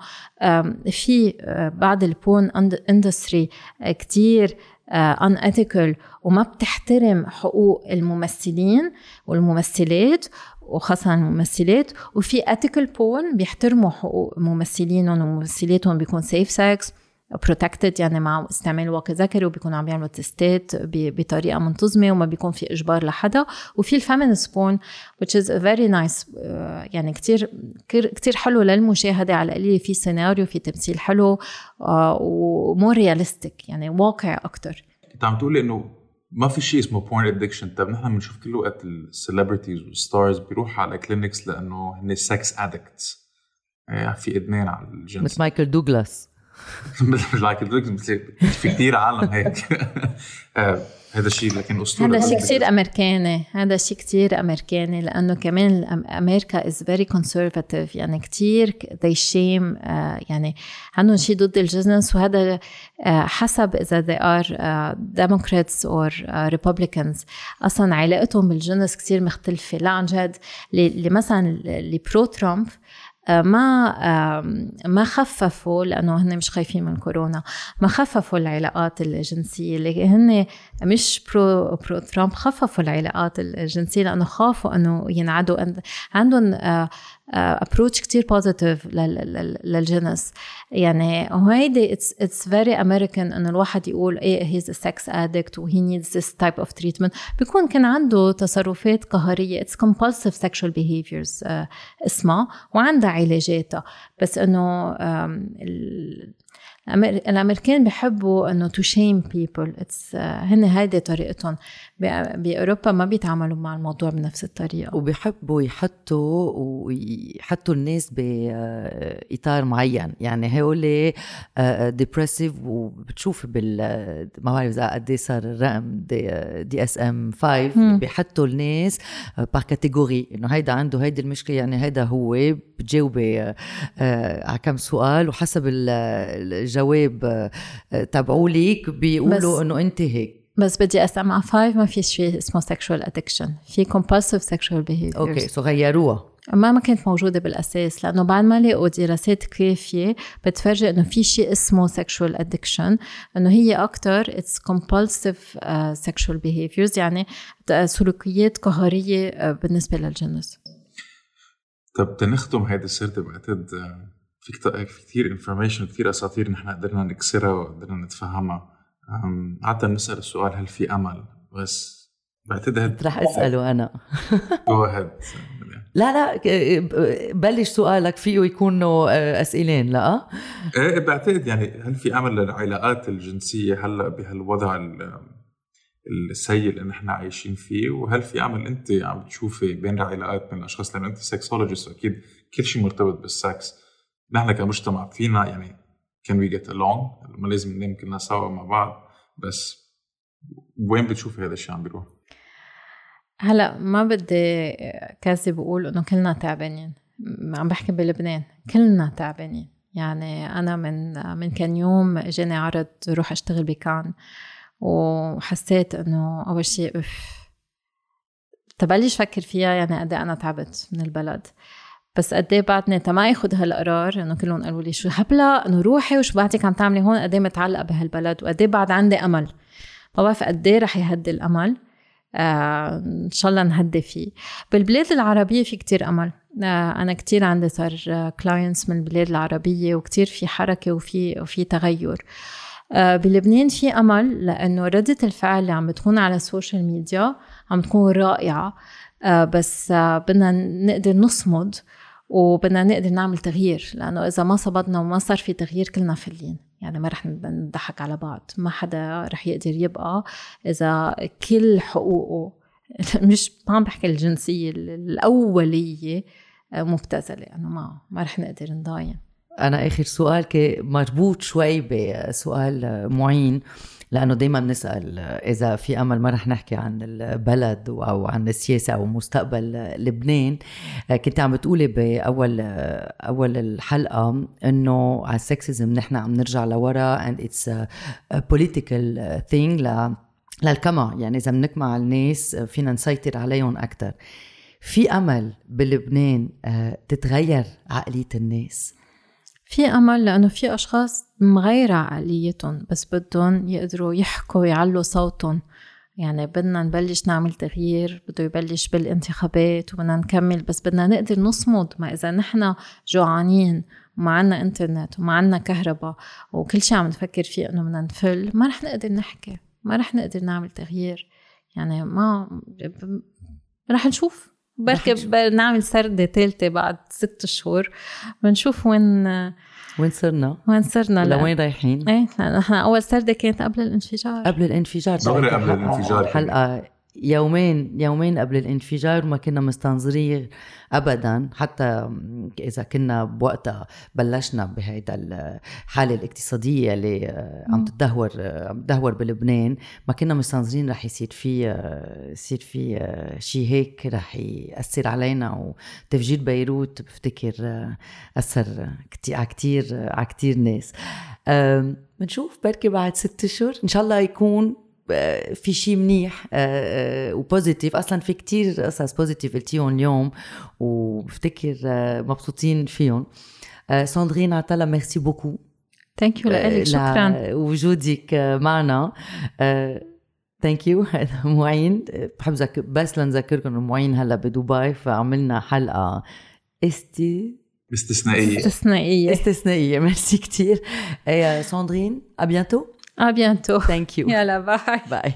في آه، بعض ال porn industry كتير unethical وما بتحترم حقوق الممثلين والممثلات وخاصة الممثلات. وفي ethical porn بيحترموا حقوق ممثلينهم وممثلاتهم بيكون safe sex protected يعني مع استعمال واقي ذكري وبيكونوا عم يعملوا test ات ب- بطريقة منتظمة وما بيكون في إجبار لحدا. وفي ال feminist porn which is a very nice آه، يعني كتير كتير حلو للمشاهدة على القليل في سيناريو في تمثيل حلو آه، و more realistic يعني واقع أكتر. كنت عم تقولي إنه ما في شيء اسمه porn addiction طيب نحن بنشوف كل وقت ال celebrities وال stars بيروحوا على clinics لأنه هن sex addicts في إدمان على الجنس. مثل مايكل دوغلاس. مثل like في كثير عالم هيك. آه، هذا الشيء لكن أسطورة. هذا شيء كتير أمريكاني هذا شيء كتير أمريكاني لأنه كمان أمريكا is very conservative يعني كتير they shame آه، يعني عندهم شيء ضد الجنس وهذا آه، حسب إذا they are آه، democrats or أصلا علاقتهم بالجنس كتير مختلفة. لا عن جد اللي مثلا اللي pro ترامب ما ما خففوا لأنه هن مش خايفين من كورونا ما خففوا العلاقات الجنسية اللي هن مش pro pro ترامب خففوا العلاقات الجنسية لأنه خافوا إنه ينعدوا عند- عندهم approach كتير positive للجنس. يعني وهيدي it's it's very American إنه الواحد يقول إيه he's sex addict و he needs this type of treatment بيكون كان عنده تصرفات قهرية. it's sexual behaviors آه، اسمها. وعندها علاجاتها. بس إنه الأمريكان بحبوا إنه to shame people it's هن هيدي طريقتهم. باوروبا ما بيتعاملوا مع الموضوع بنفس الطريقة. وبيحبوا يحطوا ويحطوا الناس باطار معين. يعني هول dépressifs وبتشوف بال ما بعرف إذا قد إيه صار الرقم DSM, DSM 5 مم. بيحطوا الناس par catégorie إنه هيدا عنده هيدي المشكلة يعني هيدا هو بتجاوبي آه، آه، على كم سؤال وحسب ال- الجواب آه، تبعولك بيقولوا إنه أنت هيك. بس ب DSM 5 ما في شيء اسمه sexual addiction. في compulsive sexual behaviors okay so غيروها. ما ما كانت موجودة بالأساس لأنه بعد ما لقوا دراسات كافية بتفرجي إنه في شيء اسمه sexual addiction إنه هي it's compulsive uh, sexual behaviors يعني سلوكيات قهرية uh, بالنسبة للجنس. طب تنختم هيدي السردة بعتقد آه، في كت- في كثير information كثير أساطير نحن قدرنا نكسرها وقدرنا نتفهمها. عادة نسأل السؤال هل في أمل؟ بس بعتقد رح أسأله أنا. جو لا لا بلش سؤالك فيه يكون آه، أسئلين لا؟ إيه بعتقد يعني هل في أمل للعلاقات الجنسية هلأ بهالوضع ال- السيء اللي نحن عايشين فيه؟ وهل في أمل أنت عم تشوفي بين العلاقات بين الأشخاص؟ لأنه أنت sexologist واكيد كل شيء مرتبط بالسكس نحن كمجتمع فينا يعني كان we get along? ما لازم ننام كلنا سوا مع بعض. بس وين بتشوفي هذا الشيء عم بيروح؟ هلا ما بدي كذب بقول إنه كلنا تعبانين. عم بحكي بلبنان كلنا تعبانين. يعني أنا من من كان يوم إجاني عرض روح أشتغل بكان وحسيت إنه أول شيء اف تبلش فكر فيها؟ يعني قد إيه أنا تعبت من البلد. بس قد إيه بعدني ما اخذ هالقرار إنه كلهم قالوا لي شو هبلة؟ إنه روحي وشو بعدك عم تعملي هون؟ قد إيه متعلقة بهالبلد؟ وقد إيه بعد عندي أمل؟ ما بعرف قد إيه رح يهدي الأمل؟ آه إن شاء الله نهدي فيه. بالبلاد العربية في كتير أمل. آه أنا كتير عندي صار clients من البلاد العربية وكتير في حركة وفي وفي تغير. آه بلبنان في أمل لأنه ردة الفعل اللي عم بتكون على ال social media عم تكون رائعة. آه بس آه بدنا نقدر نصمد وبدنا نقدر نعمل تغيير لأنه إذا ما صمدنا وما صار في تغيير كلنا فلين. يعني ما رح نضحك على بعض ما حدا رح يقدر يبقى إذا كل حقوقه مش ما عم بحكي الجنسية الأولية مبتذلة. انه ما ما رح نقدر نضاين. أنا آخر سؤال مربوط شوي بسؤال معين. لأنه دائما بنسأل إذا في أمل ما رح نحكي عن البلد أو عن السياسة أو مستقبل لبنان كنت عم بتقولي بأول أول الحلقة إنه على السكسزم نحن عم نرجع لورا and it's a, a political thing ل للكما يعني إذا بنكمع الناس فينا نسيطر عليهم أكثر في أمل بلبنان آه، تتغير عقلية الناس. في أمل لأنه في أشخاص مغيرة عقليتهم بس بدهم يقدروا يحكوا ويعلوا صوتهم. يعني بدنا نبلش نعمل تغيير بده يبلش بالانتخابات وبدنا نكمل بس بدنا نقدر نصمد ما إذا نحن جوعانين وما عنا إنترنت وما عنا كهرباء وكل شيء عم نفكر فيه إنه بدنا نفل ما رح نقدر نحكي ما رح نقدر نعمل تغيير. يعني ما رح نشوف. بركي. نعمل سردة ثالثة بعد ست شهور بنشوف وين وين صرنا؟ وين صرنا لوين رايحين؟ إيه إحنا أول سردة كانت قبل الانفجار قبل الانفجار دغري قبل الانفجار حلقة يومين يومين قبل الانفجار ما كنا مستنظرين ابدا. حتى إذا كنا بوقتها بلشنا بهيدا الحالة الاقتصادية اللي عم تدهور عم تدهور بلبنان. ما كنا مستنظرين رح يصير في يصير في شيء هيك رح يأثر علينا. وتفجير بيروت بفتكر أثر كتير على كثير على كثير ناس. بنشوف بركي بعد ست اشهر إن شاء الله يكون في شيء منيح آه، آه، و positive أصلا في كتير قصص positive قلتيهم اليوم وبفتكر آه، مبسوطين فيهم. آه، ساندرين عطالله merci beaucoup thank you لك شكرا. وجودك آه، معنا. thank you معين. آه، بحب ذك... بس لنذكركم إنه معين هلأ بدبي فعملنا حلقة استي استثنائية. استثنائية. استثنائية. ميرسي كتير. يا ساندرين à bientôt à bientôt thank you يلا bye bye